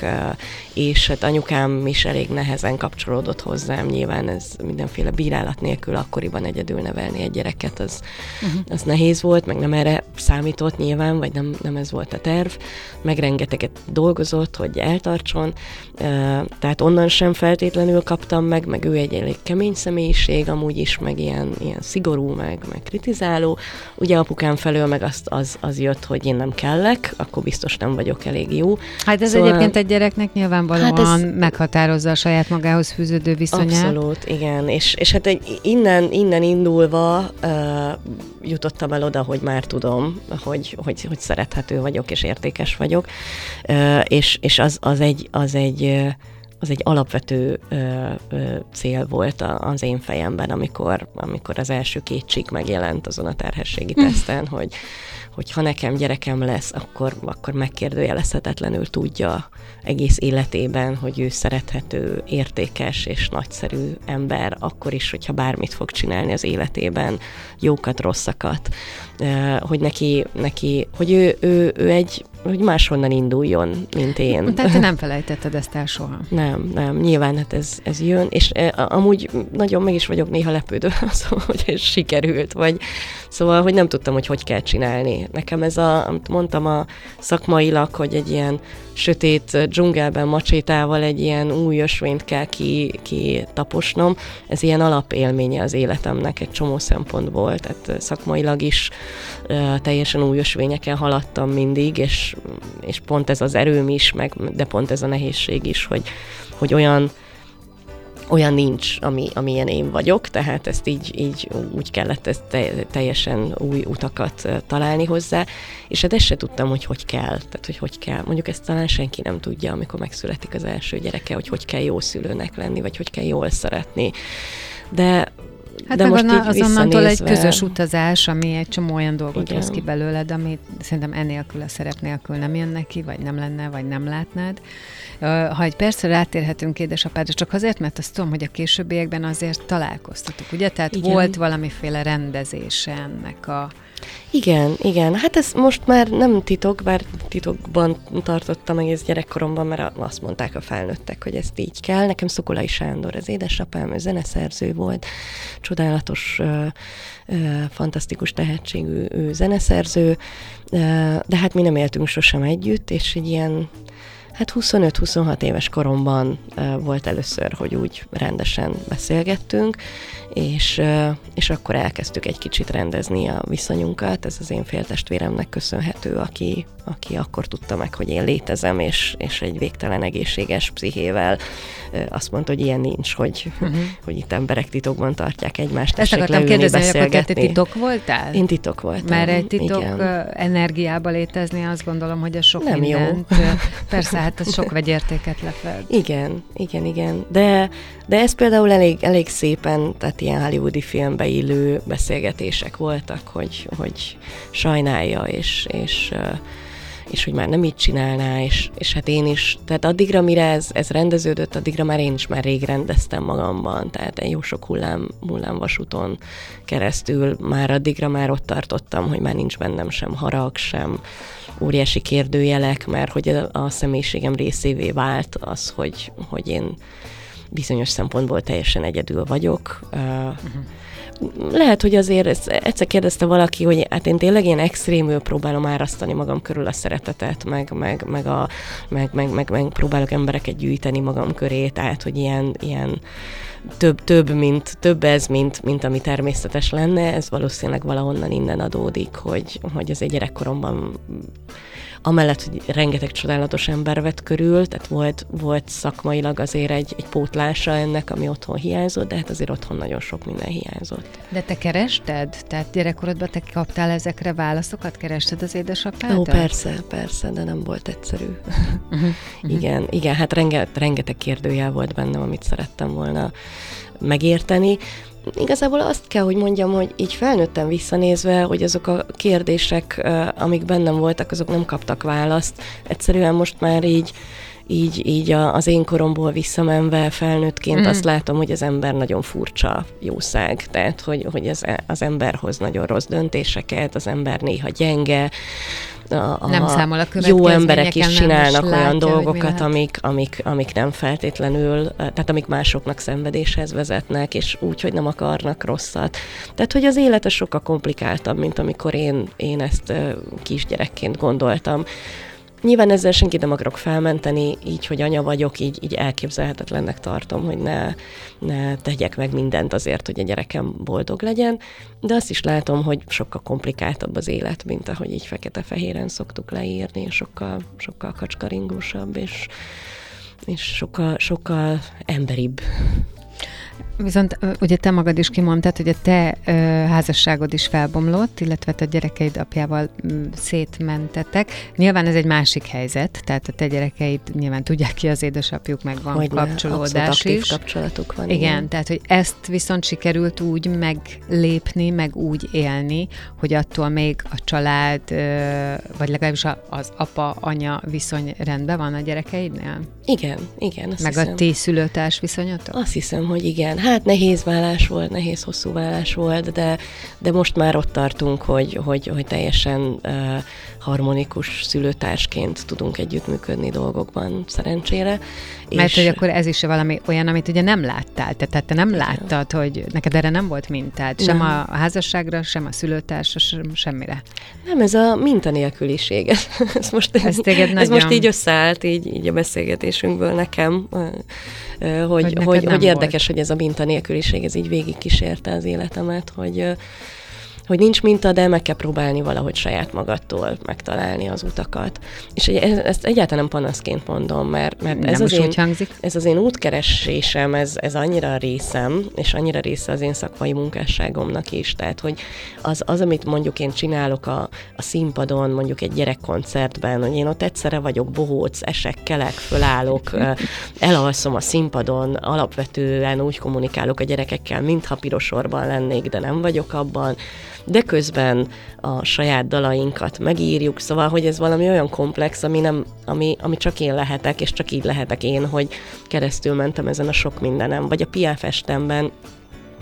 és hát anyukám is elég nehezen kapcsolódott hozzám, nyilván ez mindenféle bírálat nélkül akkoriban egyedül nevelni egy gyereket, az, uh-huh. az nehéz volt, meg nem erre számított nyilván, vagy nem, nem ez volt a terv, meg rengeteget dolgozott, hogy eltartson, tehát onnan sem feltétlenül kaptam meg, meg ő egy elég kemény személyiség, amúgy is, meg ilyen, ilyen szigorú, meg, meg kritizáló. Ugye apukám felől meg azt, az, az jött, hogy én nem kellek, akkor biztos nem vagyok elég jó. Hát ez szóval... egyébként egy gyereknek nyilvánvalóan hát ez... meghatározza a saját magához fűződő viszonyát. Abszolút, igen. És, és hát egy, innen, innen indulva uh, jutottam el oda, hogy már tudom, hogy, hogy, hogy szerethető vagyok, és értékes vagyok. Uh, és és az, az egy, az egy az egy alapvető ö, ö, cél volt a, az én fejemben, amikor, amikor az első két csík megjelent azon a terhességi hm. teszten, hogy, hogy ha nekem gyerekem lesz, akkor, akkor megkérdőjelezhetetlenül tudja egész életében, hogy ő szerethető, értékes és nagyszerű ember, akkor is, hogyha bármit fog csinálni az életében, jókat, rosszakat, hogy neki, neki hogy ő, ő, ő egy hogy máshonnan induljon, mint én. Tehát te nem felejtetted ezt el soha. Nem, nem, nyilván hát ez, ez jön, és amúgy nagyon meg is vagyok néha lepődő, szóval, hogy ez sikerült, vagy szóval, hogy nem tudtam, hogy hogy kell csinálni. Nekem ez a, amit mondtam a szakmailag, hogy egy ilyen sötét dzsungelben macsétával egy ilyen új ösvényt kell ki, ki taposnom, ez ilyen alapélménye az életemnek egy csomó szempontból, tehát szakmailag is teljesen új ösvényeken haladtam mindig, és, és pont ez az erőm is, meg, de pont ez a nehézség is, hogy, hogy olyan olyan nincs, ami, amilyen én vagyok, tehát ezt így, így úgy kellett ezt te, teljesen új utakat találni hozzá, és hát ezt se tudtam, hogy hogy kell, tehát hogy hogy kell. Mondjuk ezt talán senki nem tudja, amikor megszületik az első gyereke, hogy hogy kell jó szülőnek lenni, vagy hogy kell jól szeretni. De Hát de most az onnantól egy közös utazás, ami egy csomó olyan dolgot Igen. hoz ki belőled, amit szerintem enélkül a szerep nélkül nem jön neki, vagy nem lenne, vagy nem látnád. Ha egy percre rátérhetünk édesapádra, csak azért, mert azt tudom, hogy a későbbiekben azért találkoztatok, ugye? Tehát Igen. volt valamiféle rendezése ennek a igen, igen. Hát ez most már nem titok, bár titokban tartottam egész gyerekkoromban, mert azt mondták a felnőttek, hogy ezt így kell. Nekem Szokolai Sándor, az édesapám, ő zeneszerző volt, csodálatos, fantasztikus tehetségű ő zeneszerző, de hát mi nem éltünk sosem együtt, és egy ilyen Hát 25-26 éves koromban volt először, hogy úgy rendesen beszélgettünk, és, és akkor elkezdtük egy kicsit rendezni a viszonyunkat. Ez az én féltestvéremnek köszönhető, aki, aki akkor tudta meg, hogy én létezem, és, és egy végtelen egészséges pszichével azt mondta, hogy ilyen nincs, hogy, uh-huh. hogy itt emberek titokban tartják egymást. Ezt akartam leülni, kérdezni, hogy akkor te titok voltál? Én titok voltam. Mert egy titok igen. energiába létezni, azt gondolom, hogy a sok Nem mindent. Jó. Persze, hát az sok vegyértéket lefed. Igen, igen, igen. De, de ez például elég, elég szépen, tehát ilyen hollywoodi filmbe illő beszélgetések voltak, hogy, hogy sajnálja, és, és és hogy már nem így csinálná, és, és hát én is, tehát addigra, mire ez, ez rendeződött, addigra már én is már rég rendeztem magamban, tehát egy jó sok hullám, hullámvasúton keresztül, már addigra már ott tartottam, hogy már nincs bennem sem harag, sem óriási kérdőjelek, mert hogy a, a személyiségem részévé vált az, hogy, hogy én bizonyos szempontból teljesen egyedül vagyok. Lehet, hogy azért ezt, egyszer kérdezte valaki, hogy hát én tényleg ilyen extrémül próbálom árasztani magam körül a szeretetet, meg, meg, meg, a, meg, meg, meg, meg próbálok embereket gyűjteni magam köré, tehát, hogy ilyen, ilyen több, több, mint, több ez, mint, mint ami természetes lenne, ez valószínűleg valahonnan innen adódik, hogy, hogy ez egy gyerekkoromban amellett, hogy rengeteg csodálatos ember vett körül, tehát volt, volt szakmailag azért egy, egy pótlása ennek, ami otthon hiányzott, de hát azért otthon nagyon sok minden hiányzott. De te kerested? Tehát gyerekkorodban te kaptál ezekre válaszokat? Kerested az édesapádat? Ó, persze, persze, de nem volt egyszerű. Uh-huh, uh-huh. igen, igen, hát rengeteg, rengeteg kérdőjel volt bennem, amit szerettem volna megérteni igazából azt kell, hogy mondjam, hogy így felnőttem visszanézve, hogy azok a kérdések, amik bennem voltak, azok nem kaptak választ. Egyszerűen most már így így, így az én koromból visszamenve felnőttként mm. azt látom, hogy az ember nagyon furcsa jószág, tehát hogy, hogy az, az ember hoz nagyon rossz döntéseket, az ember néha gyenge, a, nem számol a jó emberek is csinálnak is olyan dolgokat, amik, amik, amik nem feltétlenül, tehát amik másoknak szenvedéshez vezetnek, és úgy, hogy nem akarnak rosszat. Tehát, hogy az élete sokkal komplikáltabb, mint amikor én, én ezt kisgyerekként gondoltam. Nyilván ezzel senkit nem akarok felmenteni, így, hogy anya vagyok, így, így elképzelhetetlennek tartom, hogy ne, ne tegyek meg mindent azért, hogy a gyerekem boldog legyen, de azt is látom, hogy sokkal komplikáltabb az élet, mint ahogy így fekete-fehéren szoktuk leírni, sokkal, sokkal kacskaringósabb, és, és sokkal, sokkal emberibb. Viszont ugye te magad is kimondtad, hogy a te ö, házasságod is felbomlott, illetve a gyerekeid apjával m, szétmentetek. Nyilván ez egy másik helyzet, tehát a te gyerekeid nyilván tudják ki az édesapjuk, meg van hogy kapcsolódás is. kapcsolatuk van. Igen, igen, tehát hogy ezt viszont sikerült úgy meglépni, meg úgy élni, hogy attól még a család, ö, vagy legalábbis az apa-anya viszony rendben van a gyerekeidnél? Igen, igen. Azt meg hiszem. a ti szülőtárs viszonyatok? Azt hiszem, hogy igen. Hát Hát nehéz vállás volt, nehéz hosszú vállás volt, de, de most már ott tartunk, hogy, hogy, hogy teljesen uh, harmonikus szülőtársként tudunk együttműködni dolgokban, szerencsére. Mert és... hogy akkor ez is valami olyan, amit ugye nem láttál, te, tehát te nem láttad, hogy neked erre nem volt mintád, sem nem. a házasságra, sem a szülőtársra, sem semmire. Nem, ez a mintanélküliség. ez most, ez, ez nagyon... most így összeállt így, így a beszélgetésünkből nekem, hogy, hogy, hogy, hogy érdekes, hogy ez a mintanélküliség, ez így végig kísérte az életemet, hogy hogy nincs minta, de meg kell próbálni valahogy saját magadtól megtalálni az utakat. És ezt egyáltalán nem panaszként mondom, mert, mert ez, az én, ez az én útkeresésem, ez, ez annyira részem, és annyira része az én szakmai munkásságomnak is. Tehát, hogy az, az amit mondjuk én csinálok a, a színpadon, mondjuk egy gyerekkoncertben, hogy én ott egyszerre vagyok bohóc, esek, kelek, fölállok, elalszom a színpadon, alapvetően úgy kommunikálok a gyerekekkel, mintha pirosorban lennék, de nem vagyok abban de közben a saját dalainkat megírjuk, szóval, hogy ez valami olyan komplex, ami, nem, ami, ami csak én lehetek, és csak így lehetek én, hogy keresztül mentem ezen a sok mindenem, vagy a piáfestemben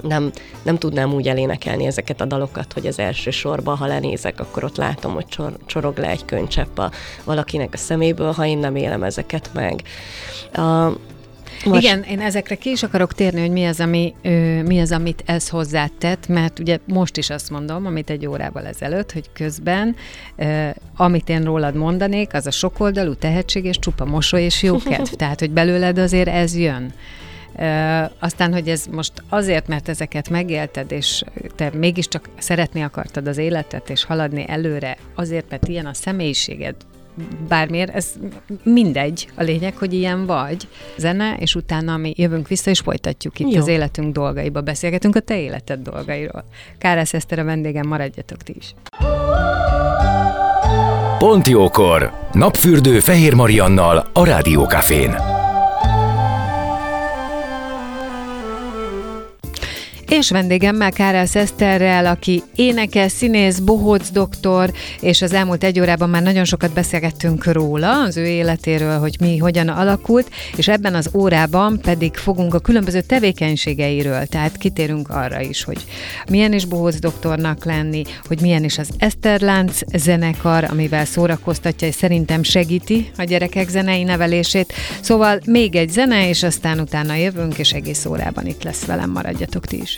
nem, nem tudnám úgy elénekelni ezeket a dalokat, hogy az első sorban, ha lenézek, akkor ott látom, hogy csor, csorog le egy könycsepp a valakinek a szeméből, ha én nem élem ezeket meg. A, most... Igen, én ezekre ki is akarok térni, hogy mi az, ami, ö, mi az, amit ez hozzátett, mert ugye most is azt mondom, amit egy órával ezelőtt, hogy közben, ö, amit én rólad mondanék, az a sokoldalú tehetség és csupa mosoly és jókedv. Tehát, hogy belőled azért ez jön. Ö, aztán, hogy ez most azért, mert ezeket megélted, és te mégiscsak szeretni akartad az életet, és haladni előre, azért, mert ilyen a személyiséged, bármiért, ez mindegy. A lényeg, hogy ilyen vagy. Zene, és utána mi jövünk vissza, és folytatjuk itt Jó. az életünk dolgaiba. Beszélgetünk a te életed dolgairól. Kárász Eszter a vendégem, maradjatok ti is. Pont jókor! Napfürdő Fehér Mariannal a Rádiókafén. És vendégemmel Kárel Szeszterrel, aki énekes, színész, bohóc doktor, és az elmúlt egy órában már nagyon sokat beszélgettünk róla, az ő életéről, hogy mi hogyan alakult, és ebben az órában pedig fogunk a különböző tevékenységeiről, tehát kitérünk arra is, hogy milyen is bohóc doktornak lenni, hogy milyen is az Eszterlánc zenekar, amivel szórakoztatja, és szerintem segíti a gyerekek zenei nevelését. Szóval még egy zene, és aztán utána jövünk, és egész órában itt lesz velem, maradjatok ti is.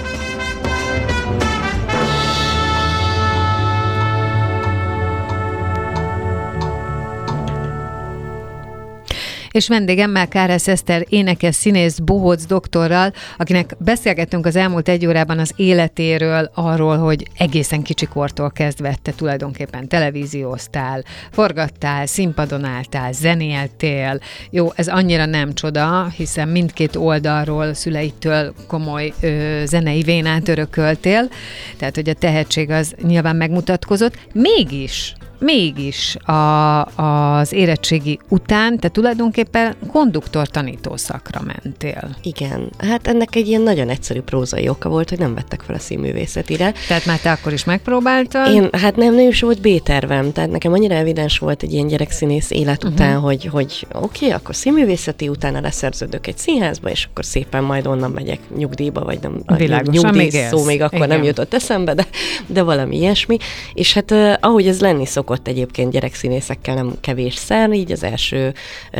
És vendégemmel Káresz Eszter énekes, színész, bohóc doktorral, akinek beszélgettünk az elmúlt egy órában az életéről, arról, hogy egészen kicsikortól kezdve te tulajdonképpen televízióztál, forgattál, színpadon álltál, zenéltél. Jó, ez annyira nem csoda, hiszen mindkét oldalról szüleitől komoly ö, zenei vénát örököltél, tehát hogy a tehetség az nyilván megmutatkozott. Mégis mégis a, az érettségi után te tulajdonképpen konduktor tanító szakra mentél. Igen, hát ennek egy ilyen nagyon egyszerű prózai oka volt, hogy nem vettek fel a színművészetire. Tehát már te akkor is megpróbáltad? Én, hát nem, nem is volt B-tervem, tehát nekem annyira evidens volt egy ilyen gyerekszínész élet uh-huh. után, hogy, hogy oké, okay, akkor színművészeti, utána leszerződök egy színházba, és akkor szépen majd onnan megyek nyugdíjba, vagy nem. Világosan, nyugdíj még szó még akkor Igen. nem jutott eszembe, de, de valami ilyesmi. És hát ahogy ez lenni szokott, szokott egyébként gyerekszínészekkel nem kevés szer, így az első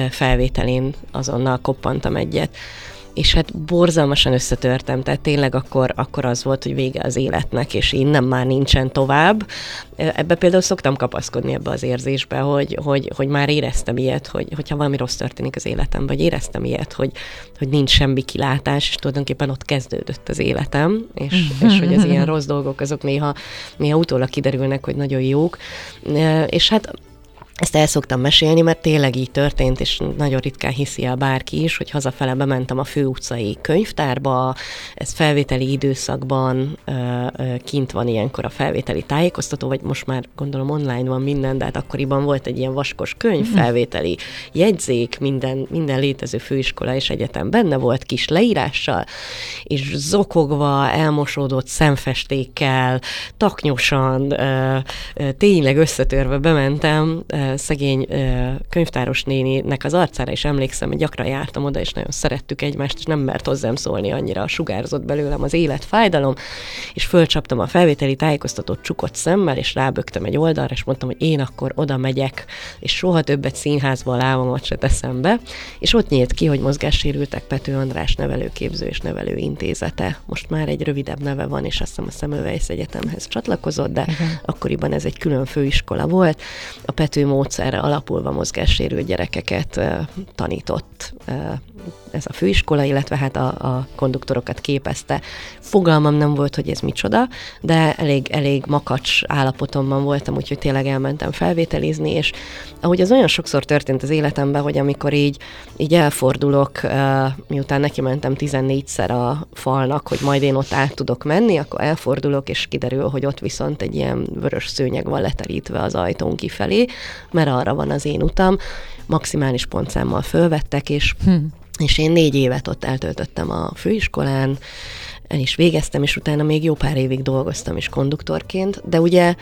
felvételén azonnal koppantam egyet és hát borzalmasan összetörtem, tehát tényleg akkor, akkor az volt, hogy vége az életnek, és innen már nincsen tovább. Ebbe például szoktam kapaszkodni ebbe az érzésbe, hogy, hogy, hogy már éreztem ilyet, hogy, hogyha valami rossz történik az életemben, vagy éreztem ilyet, hogy, hogy nincs semmi kilátás, és tulajdonképpen ott kezdődött az életem, és, és hogy az ilyen rossz dolgok azok néha, néha utólag kiderülnek, hogy nagyon jók. És hát ezt el szoktam mesélni, mert tényleg így történt, és nagyon ritkán hiszi el bárki is, hogy hazafele bementem a főutcai könyvtárba, ez felvételi időszakban kint van ilyenkor a felvételi tájékoztató, vagy most már gondolom online van minden, de hát akkoriban volt egy ilyen vaskos könyv, mhm. felvételi jegyzék, minden, minden létező főiskola és egyetem benne volt kis leírással, és zokogva, elmosódott szemfestékkel, taknyosan, tényleg összetörve bementem szegény könyvtáros néninek az arcára is emlékszem, hogy gyakran jártam oda, és nagyon szerettük egymást, és nem mert hozzám szólni annyira, sugárzott belőlem az életfájdalom, és fölcsaptam a felvételi tájékoztatót csukott szemmel, és rábögtem egy oldalra, és mondtam, hogy én akkor oda megyek, és soha többet színházba a lábamat se teszem be, és ott nyílt ki, hogy mozgássérültek Pető András nevelőképző és nevelőintézete. Most már egy rövidebb neve van, és azt hiszem a Szemövejsz Egyetemhez csatlakozott, de Igen. akkoriban ez egy külön főiskola volt. A Pető módszerre alapulva mozgássérült gyerekeket tanított ez a főiskola, illetve hát a, a konduktorokat képezte. Fogalmam nem volt, hogy ez micsoda, de elég, elég makacs állapotomban voltam, úgyhogy tényleg elmentem felvételizni, és ahogy az olyan sokszor történt az életemben, hogy amikor így, így elfordulok, miután neki mentem 14-szer a falnak, hogy majd én ott át tudok menni, akkor elfordulok, és kiderül, hogy ott viszont egy ilyen vörös szőnyeg van leterítve az ajtón kifelé, mert arra van az én utam, maximális pontszámmal fölvettek, és hm. és én négy évet ott eltöltöttem a főiskolán, el is végeztem, és utána még jó pár évig dolgoztam is konduktorként, de ugye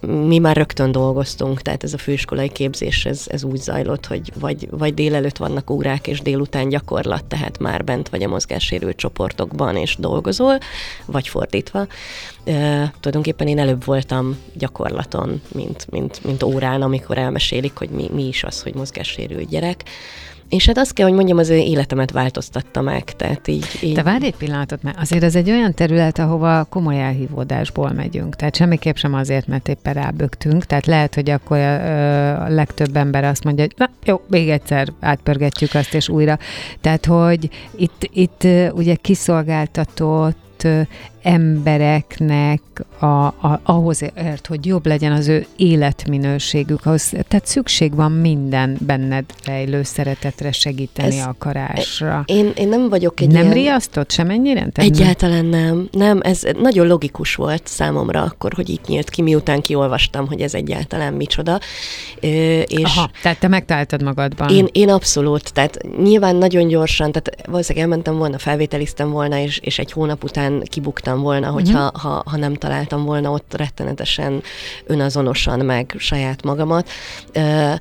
mi már rögtön dolgoztunk, tehát ez a főiskolai képzés, ez, ez úgy zajlott, hogy vagy, vagy délelőtt vannak órák, és délután gyakorlat, tehát már bent vagy a mozgássérült csoportokban, és dolgozol, vagy fordítva. tulajdonképpen én előbb voltam gyakorlaton, mint, mint, mint órán, amikor elmesélik, hogy mi, mi is az, hogy mozgássérült gyerek. És hát azt kell, hogy mondjam, az életemet változtatta meg. Tehát így, így... Te várj egy pillanatot, mert azért ez egy olyan terület, ahova komoly elhívódásból megyünk. Tehát semmiképp sem azért, mert éppen rábögtünk. Tehát lehet, hogy akkor a, a legtöbb ember azt mondja, hogy na, jó, még egyszer átpörgetjük azt, és újra. Tehát, hogy itt, itt ugye kiszolgáltatott embereknek a, a, ahhoz ért, hogy jobb legyen az ő életminőségük, ahhoz, tehát szükség van minden benned rejlő szeretetre, segíteni, ez, akarásra. Én, én nem vagyok egy Nem ilyen... riasztott semennyire? Egyáltalán nem. Nem, ez nagyon logikus volt számomra akkor, hogy itt nyílt ki, miután kiolvastam, hogy ez egyáltalán micsoda. és Aha, tehát te megtaláltad magadban. Én, én abszolút, tehát nyilván nagyon gyorsan, tehát valószínűleg elmentem volna, felvételiztem volna, és, és egy hónap után kibuktam buktam volna, hogyha uh-huh. ha, ha nem találtam volna ott rettenetesen önazonosan meg saját magamat. Uh,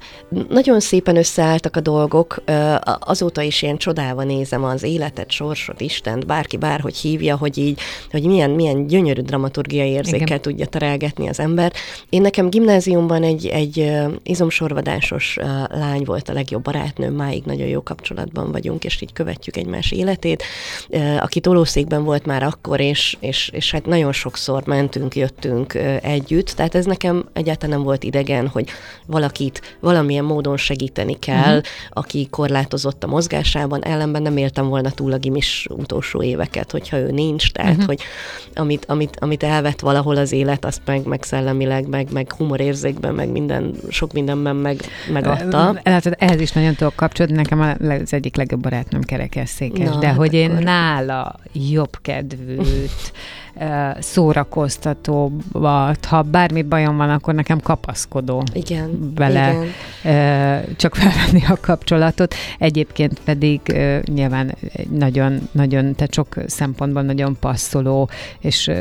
nagyon szépen összeálltak a dolgok, uh, azóta is ilyen csodálva nézem az életet, sorsot, Istent, bárki bárhogy hívja, hogy így, hogy milyen, milyen gyönyörű dramaturgiai érzékkel Igen. tudja terelgetni az ember. Én nekem gimnáziumban egy, egy izomsorvadásos lány volt a legjobb barátnőm, máig nagyon jó kapcsolatban vagyunk, és így követjük egymás életét, aki tolószékben volt már akkor, és, és, és hát nagyon sokszor mentünk, jöttünk együtt, tehát ez nekem egyáltalán nem volt idegen, hogy valakit valamilyen módon segíteni kell, uh-huh. aki korlátozott a mozgásában, ellenben nem éltem volna túl a gimis utolsó éveket, hogyha ő nincs, tehát uh-huh. hogy amit, amit, amit elvett valahol az élet, azt meg, meg szellemileg, meg, meg humorérzékben, meg minden, sok mindenben meg, megadta. Látod, ehhez is nagyon tudok kapcsolódni, nekem az egyik legjobb barátnőm kerekesszékes, de hát hogy akkor... én nála jobb jövőt. Szórakoztatóbbat, ha bármi bajom van, akkor nekem kapaszkodó igen, bele igen. csak felvenni a kapcsolatot. Egyébként pedig nyilván nagyon, nagyon, tehát sok szempontból nagyon passzoló, és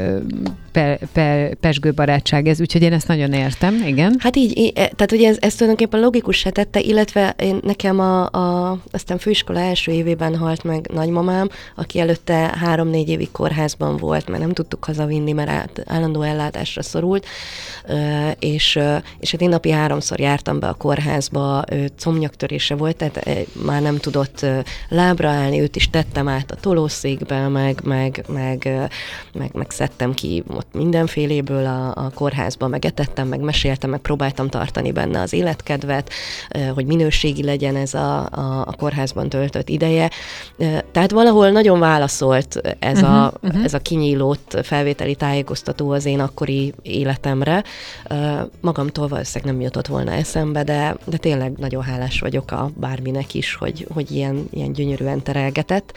per, per, pesgő barátság ez, úgyhogy én ezt nagyon értem, igen. Hát így, így tehát ugye ez, ez tulajdonképpen logikus se tette, illetve én, nekem a, a, aztán főiskola első évében halt meg nagymamám, aki előtte három-négy évig kórházban volt, mert nem tudtuk hazavinni, mert állandó ellátásra szorult, és, és hát én napi háromszor jártam be a kórházba, comnyaktörése volt, tehát már nem tudott lábra állni, őt is tettem át a tolószékbe, meg, meg, meg, meg, meg szedtem ki ott mindenféléből a, a kórházba, meg etettem, meg meséltem, meg próbáltam tartani benne az életkedvet, hogy minőségi legyen ez a, a, a kórházban töltött ideje. Tehát valahol nagyon válaszolt ez, uh-huh, a, uh-huh. ez a kinyíló adott felvételi tájékoztató az én akkori életemre. Magamtól valószínűleg nem jutott volna eszembe, de, de tényleg nagyon hálás vagyok a bárminek is, hogy, hogy ilyen, ilyen gyönyörűen terelgetett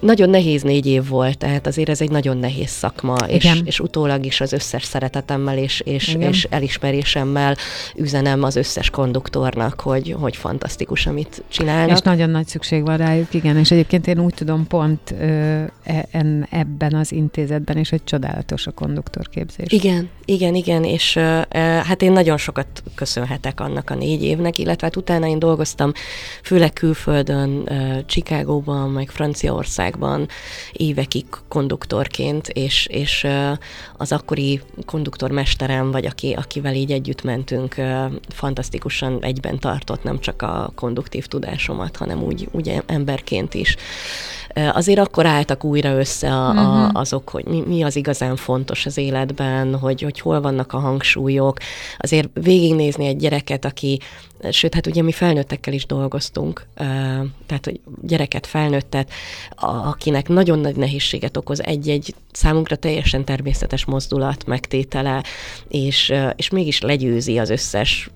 nagyon nehéz négy év volt, tehát azért ez egy nagyon nehéz szakma, és, és utólag is az összes szeretetemmel és, és, és elismerésemmel üzenem az összes konduktornak, hogy, hogy fantasztikus, amit csinálnak. És nagyon nagy szükség van rájuk, igen, és egyébként én úgy tudom pont ö, e, en, ebben az intézetben is, hogy csodálatos a konduktorképzés. Igen, igen, igen, és ö, hát én nagyon sokat köszönhetek annak a négy évnek, illetve hát utána én dolgoztam főleg külföldön, Csikágóban, meg Franciaország országban évekig konduktorként, és, és az akkori konduktormesterem, vagy aki, akivel így együtt mentünk, fantasztikusan egyben tartott nem csak a konduktív tudásomat, hanem úgy, úgy emberként is. Azért akkor álltak újra össze a, a, mhm. azok, hogy mi, mi az igazán fontos az életben, hogy, hogy hol vannak a hangsúlyok. Azért végignézni egy gyereket, aki, sőt, hát ugye mi felnőttekkel is dolgoztunk, tehát, hogy gyereket, felnőttet, akinek nagyon nagy nehézséget okoz egy-egy számunkra teljesen természetes mozdulat megtétele, és, és mégis legyőzi az összes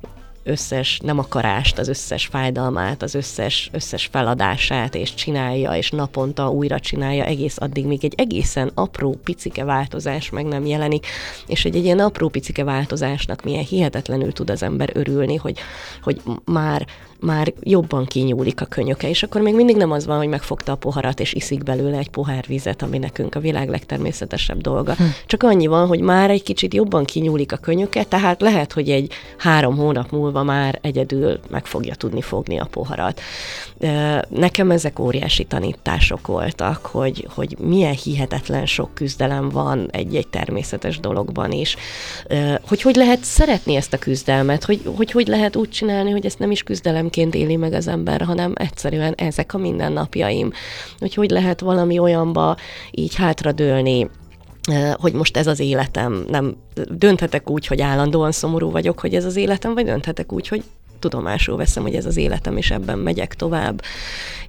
összes nem akarást, az összes fájdalmát, az összes, összes feladását, és csinálja, és naponta újra csinálja egész addig, míg egy egészen apró picike változás meg nem jelenik, és hogy egy ilyen apró picike változásnak milyen hihetetlenül tud az ember örülni, hogy, hogy már már jobban kinyúlik a könyöke, és akkor még mindig nem az van, hogy megfogta a poharat, és iszik belőle egy pohár vizet, ami nekünk a világ legtermészetesebb dolga. Hm. Csak annyi van, hogy már egy kicsit jobban kinyúlik a könyöke, tehát lehet, hogy egy három hónap múlva már egyedül meg fogja tudni fogni a poharat. Nekem ezek óriási tanítások voltak, hogy, hogy milyen hihetetlen sok küzdelem van egy-egy természetes dologban is. Hogy hogy lehet szeretni ezt a küzdelmet, hogy hogy, hogy lehet úgy csinálni, hogy ezt nem is küzdelem munkaként éli meg az ember, hanem egyszerűen ezek a mindennapjaim. Hogy hogy lehet valami olyanba így hátradőlni, eh, hogy most ez az életem, nem dönthetek úgy, hogy állandóan szomorú vagyok, hogy ez az életem, vagy dönthetek úgy, hogy tudomásul veszem, hogy ez az életem, és ebben megyek tovább.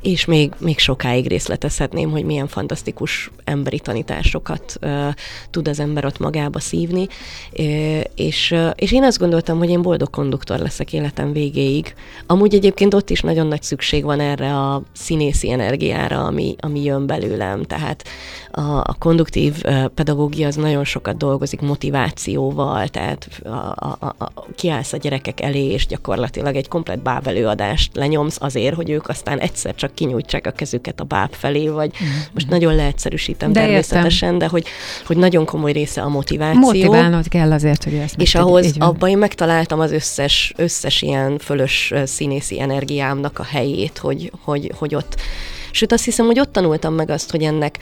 És még, még sokáig részletezhetném, hogy milyen fantasztikus emberi tanításokat uh, tud az ember ott magába szívni. Uh, és, uh, és én azt gondoltam, hogy én boldog konduktor leszek életem végéig. Amúgy egyébként ott is nagyon nagy szükség van erre a színészi energiára, ami, ami jön belőlem. Tehát a, a konduktív pedagógia az nagyon sokat dolgozik motivációval, tehát a, a, a, a, kiállsz a gyerekek elé, és gyakorlatilag egy komplet báb előadást lenyomsz azért, hogy ők aztán egyszer csak kinyújtsák a kezüket a báb felé, vagy mm. most nagyon leegyszerűsítem de természetesen, értem. de hogy, hogy nagyon komoly része a motiváció. Motiválnod kell azért, hogy ezt És ahhoz abban én megtaláltam az összes, összes ilyen fölös színészi energiámnak a helyét, hogy, hogy, hogy ott Sőt, azt hiszem, hogy ott tanultam meg azt, hogy ennek,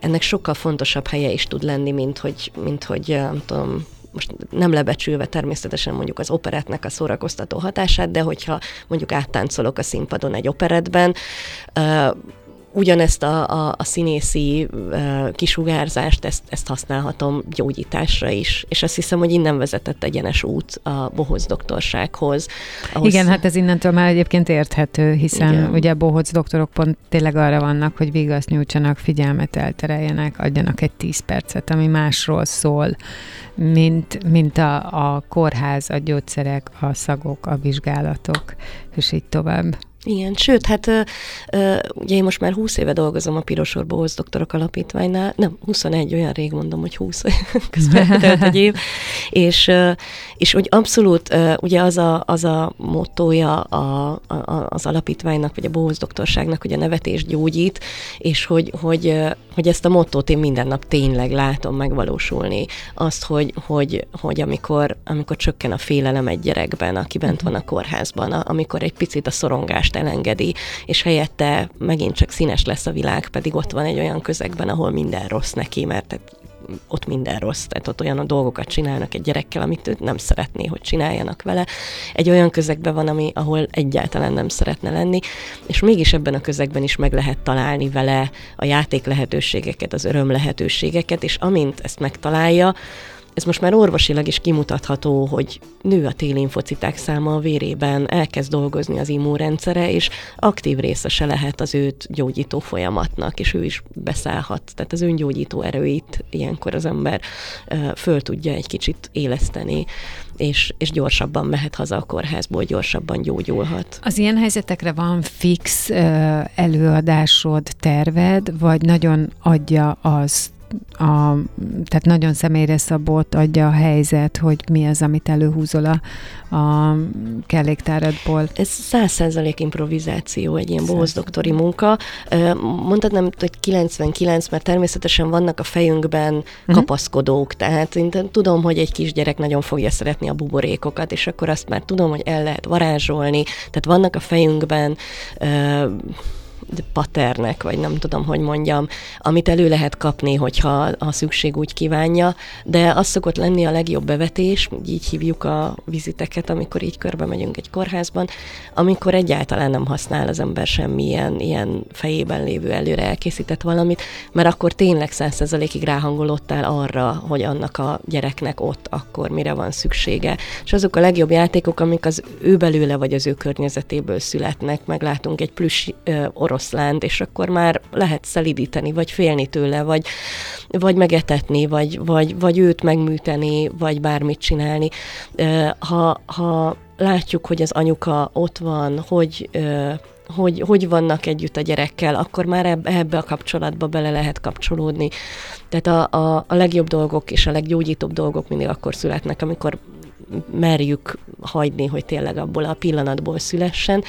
ennek sokkal fontosabb helye is tud lenni, mint hogy, mint hogy nem tudom, most nem lebecsülve természetesen mondjuk az operetnek a szórakoztató hatását, de hogyha mondjuk áttáncolok a színpadon egy operetben, ugyanezt a, a, a színészi uh, kisugárzást, ezt, ezt használhatom gyógyításra is. És azt hiszem, hogy innen vezetett egyenes út a bohóc doktorsághoz. Ahhoz... Igen, hát ez innentől már egyébként érthető, hiszen Igen. ugye bohóc doktorok pont tényleg arra vannak, hogy vigaszt nyújtsanak, figyelmet eltereljenek, adjanak egy tíz percet, ami másról szól, mint, mint a, a kórház, a gyógyszerek, a szagok, a vizsgálatok, és így tovább. Igen, sőt, hát ö, ugye én most már 20 éve dolgozom a Pirosor Bohoz Doktorok Alapítványnál, nem, 21, olyan rég mondom, hogy 20 közben telt egy év, és, és hogy abszolút ugye az a, az a mottoja a, a, az alapítványnak, vagy a Bohoz Doktorságnak, hogy a nevetés gyógyít, és hogy, hogy, hogy ezt a mottót én minden nap tényleg látom megvalósulni. Azt, hogy, hogy, hogy amikor, amikor csökken a félelem egy gyerekben, aki bent van a kórházban, amikor egy picit a szorongást elengedi, és helyette megint csak színes lesz a világ, pedig ott van egy olyan közegben, ahol minden rossz neki, mert ott minden rossz, tehát ott olyan a dolgokat csinálnak egy gyerekkel, amit ő nem szeretné, hogy csináljanak vele. Egy olyan közegben van, ami, ahol egyáltalán nem szeretne lenni, és mégis ebben a közegben is meg lehet találni vele a játék lehetőségeket, az öröm lehetőségeket, és amint ezt megtalálja, ez most már orvosilag is kimutatható, hogy nő a télinfociták száma a vérében, elkezd dolgozni az immunrendszere, és aktív részese lehet az őt gyógyító folyamatnak, és ő is beszállhat. Tehát az öngyógyító erőit ilyenkor az ember föl tudja egy kicsit éleszteni, és, és gyorsabban mehet haza a kórházból, gyorsabban gyógyulhat. Az ilyen helyzetekre van fix előadásod, terved, vagy nagyon adja az a, tehát nagyon személyre szabott adja a helyzet, hogy mi az, amit előhúzol a, a kelléktáradból. Ez száz százalék improvizáció, egy ilyen doktori munka. Mondtad nem, hogy 99, mert természetesen vannak a fejünkben uh-huh. kapaszkodók, tehát én tudom, hogy egy kisgyerek nagyon fogja szeretni a buborékokat, és akkor azt már tudom, hogy el lehet varázsolni, tehát vannak a fejünkben paternek, vagy nem tudom, hogy mondjam, amit elő lehet kapni, hogyha a szükség úgy kívánja, de az szokott lenni a legjobb bevetés, így hívjuk a viziteket, amikor így körbe megyünk egy kórházban, amikor egyáltalán nem használ az ember semmilyen ilyen fejében lévő előre elkészített valamit, mert akkor tényleg százszerzalékig ráhangolódtál arra, hogy annak a gyereknek ott akkor mire van szüksége. És azok a legjobb játékok, amik az ő belőle vagy az ő környezetéből születnek, meglátunk egy plusz orosz oroszlánt, és akkor már lehet szelidíteni, vagy félni tőle, vagy, vagy megetetni, vagy, vagy, vagy őt megműteni, vagy bármit csinálni. Ha, ha látjuk, hogy az anyuka ott van, hogy hogy, hogy vannak együtt a gyerekkel, akkor már ebbe, a kapcsolatba bele lehet kapcsolódni. Tehát a, a, a legjobb dolgok és a leggyógyítóbb dolgok mindig akkor születnek, amikor merjük hagyni, hogy tényleg abból a pillanatból szülessen.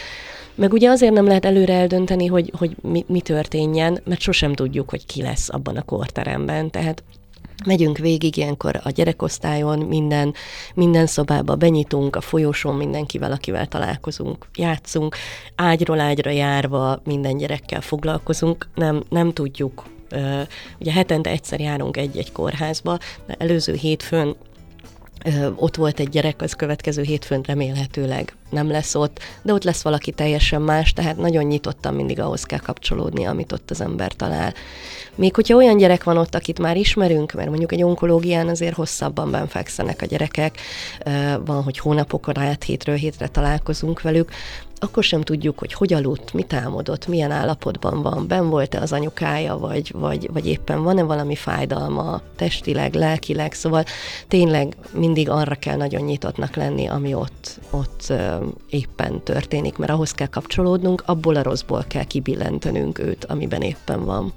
Meg ugye azért nem lehet előre eldönteni, hogy, hogy mi, mi történjen, mert sosem tudjuk, hogy ki lesz abban a korteremben. Tehát Megyünk végig ilyenkor a gyerekosztályon, minden, minden szobába benyitunk, a folyosón mindenkivel, akivel találkozunk, játszunk, ágyról ágyra járva minden gyerekkel foglalkozunk, nem, nem tudjuk, ugye hetente egyszer járunk egy-egy kórházba, de előző hétfőn ott volt egy gyerek, az következő hétfőn remélhetőleg nem lesz ott, de ott lesz valaki teljesen más, tehát nagyon nyitottan mindig ahhoz kell kapcsolódni, amit ott az ember talál. Még hogyha olyan gyerek van ott, akit már ismerünk, mert mondjuk egy onkológián azért hosszabban benfekszenek a gyerekek, van, hogy hónapokon át hétről hétre találkozunk velük, akkor sem tudjuk, hogy hogy aludt, mit álmodott, milyen állapotban van, ben volt-e az anyukája, vagy, vagy, vagy éppen van-e valami fájdalma testileg, lelkileg, szóval tényleg mindig arra kell nagyon nyitottnak lenni, ami ott, ott éppen történik, mert ahhoz kell kapcsolódnunk, abból a rosszból kell kibillentenünk őt, amiben éppen van.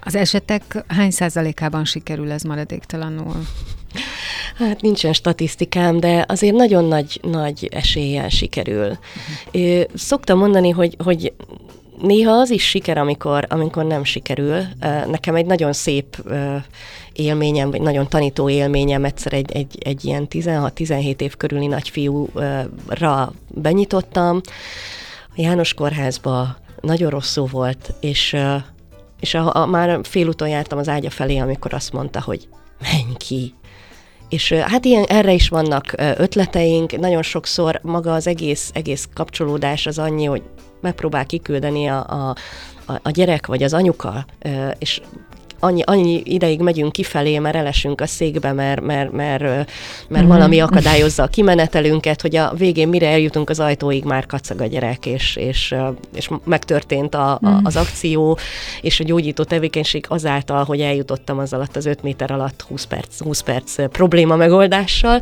Az esetek hány százalékában sikerül ez maradéktalanul? Hát nincsen statisztikám, de azért nagyon nagy, nagy eséllyel sikerül. Uh-huh. Szoktam mondani, hogy, hogy néha az is siker, amikor, amikor nem sikerül. Nekem egy nagyon szép élményem, vagy nagyon tanító élményem, egyszer egy, egy, egy ilyen 16-17 év körüli nagyfiúra benyitottam. A János kórházba nagyon rosszul volt, és, és a, a, már félúton jártam az ágya felé, amikor azt mondta, hogy menj ki, és hát ilyen, erre is vannak ötleteink, nagyon sokszor maga az egész, egész kapcsolódás az annyi, hogy megpróbál kiküldeni a, a, a gyerek vagy az anyuka, és annyi, annyi ideig megyünk kifelé, mert elesünk a székbe, mert, mert, mert, mert mm-hmm. valami akadályozza a kimenetelünket, hogy a végén mire eljutunk az ajtóig, már kacag a gyerek, és, és, és megtörtént a, a, mhm. az akció, és a gyógyító tevékenység azáltal, hogy eljutottam az alatt az 5 méter alatt 20 perc, 20 perc probléma megoldással,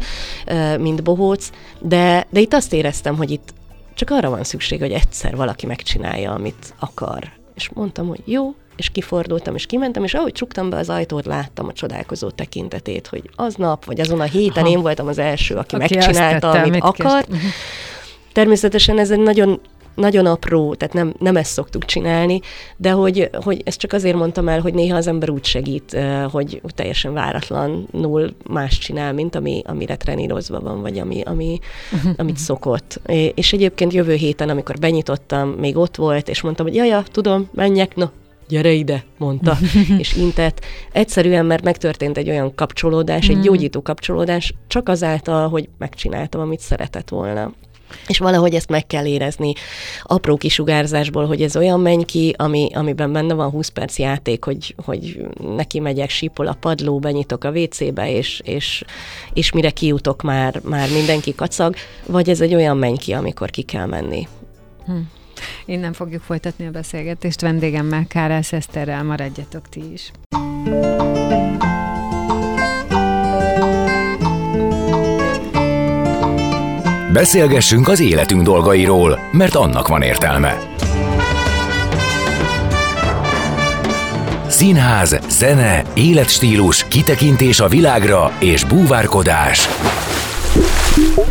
mint bohóc, de, de itt azt éreztem, hogy itt csak arra van szükség, hogy egyszer valaki megcsinálja, amit akar. És mondtam, hogy jó, és kifordultam, és kimentem, és ahogy csuktam be az ajtót, láttam a csodálkozó tekintetét, hogy aznap, vagy azon a héten Aha. én voltam az első, aki, aki megcsinálta, tette, amit akar. Mhm. Természetesen ez egy nagyon nagyon apró, tehát nem, nem ezt szoktuk csinálni, de hogy, hogy ezt csak azért mondtam el, hogy néha az ember úgy segít, hogy teljesen váratlanul más csinál, mint ami, amire trenírozva van, vagy ami, ami, uh-huh. amit szokott. És egyébként jövő héten, amikor benyitottam, még ott volt, és mondtam, hogy jaja, tudom, menjek, no, gyere ide, mondta, és intett. Egyszerűen, mert megtörtént egy olyan kapcsolódás, egy mm. gyógyító kapcsolódás, csak azáltal, hogy megcsináltam, amit szeretett volna. és valahogy ezt meg kell érezni apró kisugárzásból, hogy ez olyan menj ki, ami, amiben benne van 20 perc játék, hogy, hogy neki megyek, sípol a padló, benyitok a WC-be, és, és, és mire kijutok már, már mindenki kacag, vagy ez egy olyan menj ki, amikor ki kell menni. Hm. Innen fogjuk folytatni a beszélgetést vendégemmel, Kárász Eszterrel, maradjatok ti is. Beszélgessünk az életünk dolgairól, mert annak van értelme. Színház, zene, életstílus, kitekintés a világra és búvárkodás.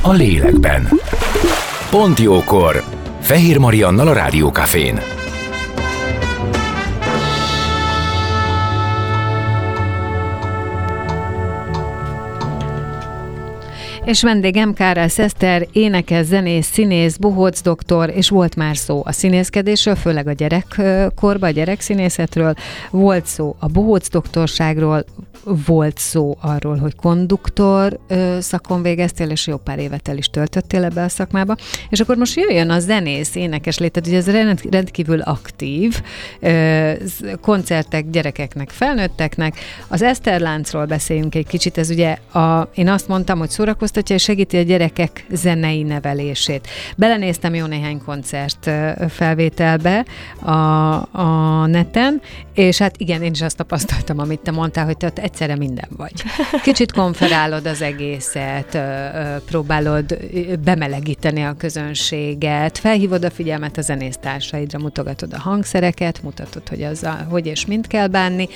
A lélekben. Pont jókor. Fehér Mariannal a Rádiókafén. És vendégem Kárál Szeszter, énekes, zenész, színész, bohóc doktor, és volt már szó a színészkedésről, főleg a gyerekkorban, a gyerekszínészetről, volt szó a bohóc doktorságról, volt szó arról, hogy konduktor szakon végeztél, és jó pár évet el is töltöttél ebbe a szakmába, és akkor most jöjjön a zenész, énekes léted, ugye ez rendkívül aktív, koncertek gyerekeknek, felnőtteknek. Az Eszterláncról beszéljünk egy kicsit, ez ugye a, én azt mondtam, hogy szórakoztatja és segíti a gyerekek zenei nevelését. Belenéztem jó néhány koncert felvételbe a, a neten, és hát igen, én is azt tapasztaltam, amit te mondtál, hogy te egyszerre minden vagy. Kicsit konferálod az egészet, próbálod bemelegíteni a közönséget, felhívod a figyelmet a zenésztársaidra, mutogatod a hangszereket, mutatod, hogy az a, hogy és mint kell bánni,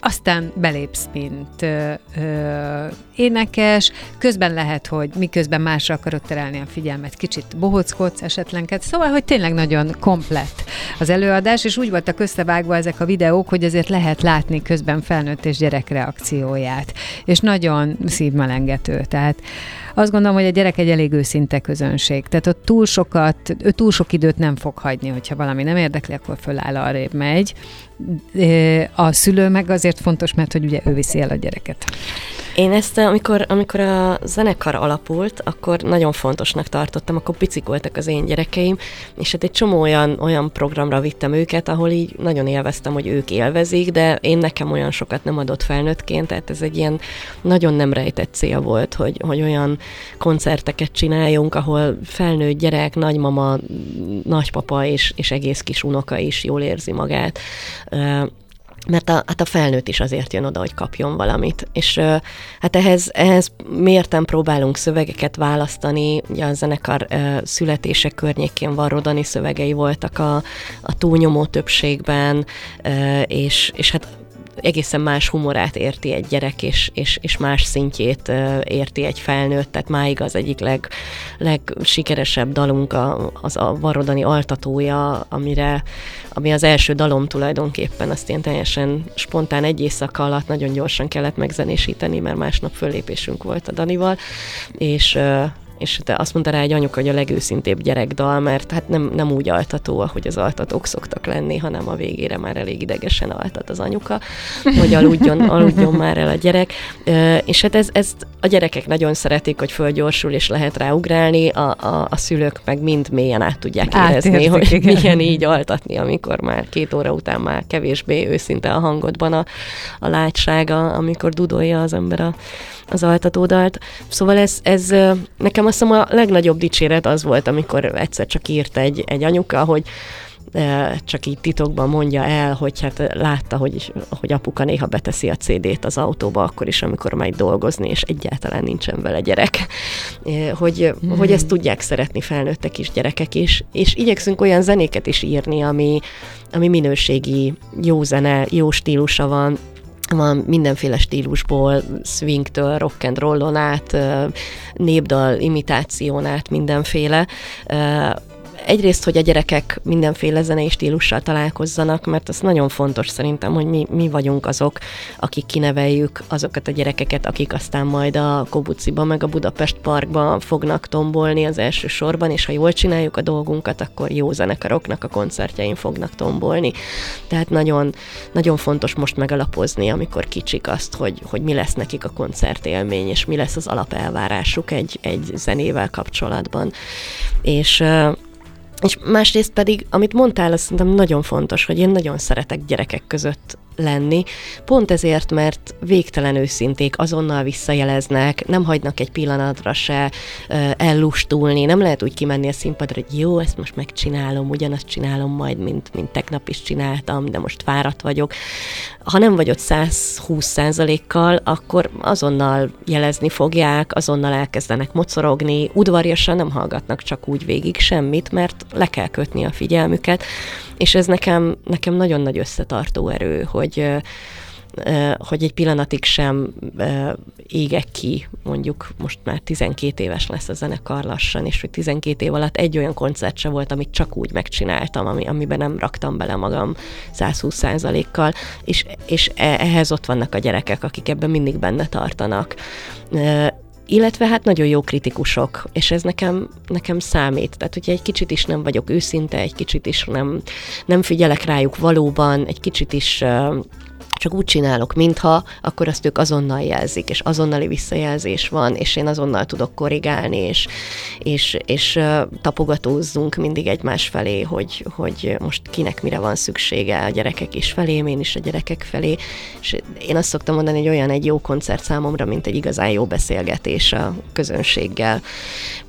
aztán belépsz, mint ö, ö, énekes, közben lehet, hogy miközben másra akarod terelni a figyelmet, kicsit bohockodsz esetlenket, szóval, hogy tényleg nagyon komplett az előadás, és úgy voltak összevágva ezek a videók, hogy azért lehet látni közben felnőtt és gyerek reakcióját, és nagyon szívmelengető, tehát azt gondolom, hogy a gyerek egy elég őszinte közönség. Tehát ott túl sokat, ő túl sok időt nem fog hagyni, hogyha valami nem érdekli, akkor föláll arrébb megy. A szülő meg azért fontos, mert hogy ugye ő viszi el a gyereket. Én ezt, amikor, amikor a zenekar alapult, akkor nagyon fontosnak tartottam, akkor picik voltak az én gyerekeim, és hát egy csomó olyan, olyan programra vittem őket, ahol így nagyon élveztem, hogy ők élvezik, de én nekem olyan sokat nem adott felnőttként, tehát ez egy ilyen nagyon nem rejtett cél volt, hogy, hogy olyan koncerteket csináljunk, ahol felnőtt gyerek, nagymama, nagypapa és, és egész kis unoka is jól érzi magát mert a, hát a felnőtt is azért jön oda, hogy kapjon valamit. És hát ehhez, ehhez mérten próbálunk szövegeket választani, ugye a zenekar születése környékén varrodani szövegei voltak a, a túlnyomó többségben, és, és hát egészen más humorát érti egy gyerek, és, és, és más szintjét érti egy felnőtt, tehát máig az egyik leg, legsikeresebb dalunk a, az a Varodani altatója, amire, ami az első dalom tulajdonképpen, azt én teljesen spontán egy éjszaka alatt nagyon gyorsan kellett megzenésíteni, mert másnap föllépésünk volt a Danival, és és te azt mondta rá egy anyuka, hogy a legőszintébb gyerekdal, mert hát nem, nem úgy altató, ahogy az altatók szoktak lenni, hanem a végére már elég idegesen altat az anyuka, hogy aludjon, aludjon már el a gyerek. És hát ez, ezt a gyerekek nagyon szeretik, hogy fölgyorsul és lehet rá ugrálni, a, a, a szülők meg mind mélyen át tudják érezni, Átértik, hogy igen. milyen így altatni, amikor már két óra után már kevésbé őszinte a hangodban a, a látsága, amikor dudolja az ember a, az altatódalt. Szóval ez, ez nekem azt hiszem a legnagyobb dicséret az volt, amikor egyszer csak írt egy, egy anyuka, hogy csak így titokban mondja el, hogy hát látta, hogy, hogy apuka néha beteszi a CD-t az autóba, akkor is, amikor megy dolgozni, és egyáltalán nincsen vele gyerek. Hogy, mm. hogy ezt tudják szeretni felnőttek is, gyerekek is, és igyekszünk olyan zenéket is írni, ami, ami minőségi, jó zene, jó stílusa van, van mindenféle stílusból, swingtől, rock and rollon át, népdal imitáción át mindenféle egyrészt, hogy a gyerekek mindenféle zenei stílussal találkozzanak, mert az nagyon fontos szerintem, hogy mi, mi vagyunk azok, akik kineveljük azokat a gyerekeket, akik aztán majd a Kobuciba meg a Budapest Parkban fognak tombolni az első sorban, és ha jól csináljuk a dolgunkat, akkor jó zenekaroknak a koncertjein fognak tombolni. Tehát nagyon, nagyon fontos most megalapozni, amikor kicsik azt, hogy, hogy mi lesz nekik a koncertélmény, és mi lesz az alapelvárásuk egy, egy zenével kapcsolatban. És és másrészt pedig, amit mondtál, azt szerintem nagyon fontos, hogy én nagyon szeretek gyerekek között lenni, pont ezért, mert végtelen őszinték, azonnal visszajeleznek, nem hagynak egy pillanatra se ellustulni, nem lehet úgy kimenni a színpadra, hogy jó, ezt most megcsinálom, ugyanazt csinálom majd, mint, mint tegnap is csináltam, de most fáradt vagyok. Ha nem vagy ott 120 százalékkal, akkor azonnal jelezni fogják, azonnal elkezdenek mocorogni, udvarjasan nem hallgatnak csak úgy végig semmit, mert le kell kötni a figyelmüket, és ez nekem, nekem nagyon nagy összetartó erő, hogy hogy egy pillanatig sem égek ki, mondjuk most már 12 éves lesz a zenekar lassan, és hogy 12 év alatt egy olyan koncert se volt, amit csak úgy megcsináltam, ami, amiben nem raktam bele magam 120 százalékkal, és, és e, ehhez ott vannak a gyerekek, akik ebben mindig benne tartanak illetve hát nagyon jó kritikusok, és ez nekem, nekem számít. Tehát, hogyha egy kicsit is nem vagyok őszinte, egy kicsit is nem, nem figyelek rájuk valóban, egy kicsit is csak úgy csinálok, mintha, akkor azt ők azonnal jelzik, és azonnali visszajelzés van, és én azonnal tudok korrigálni, és, és, és tapogatózzunk mindig egymás felé, hogy, hogy most kinek mire van szüksége, a gyerekek is felé, én is a gyerekek felé, és én azt szoktam mondani, hogy olyan egy jó koncert számomra, mint egy igazán jó beszélgetés a közönséggel.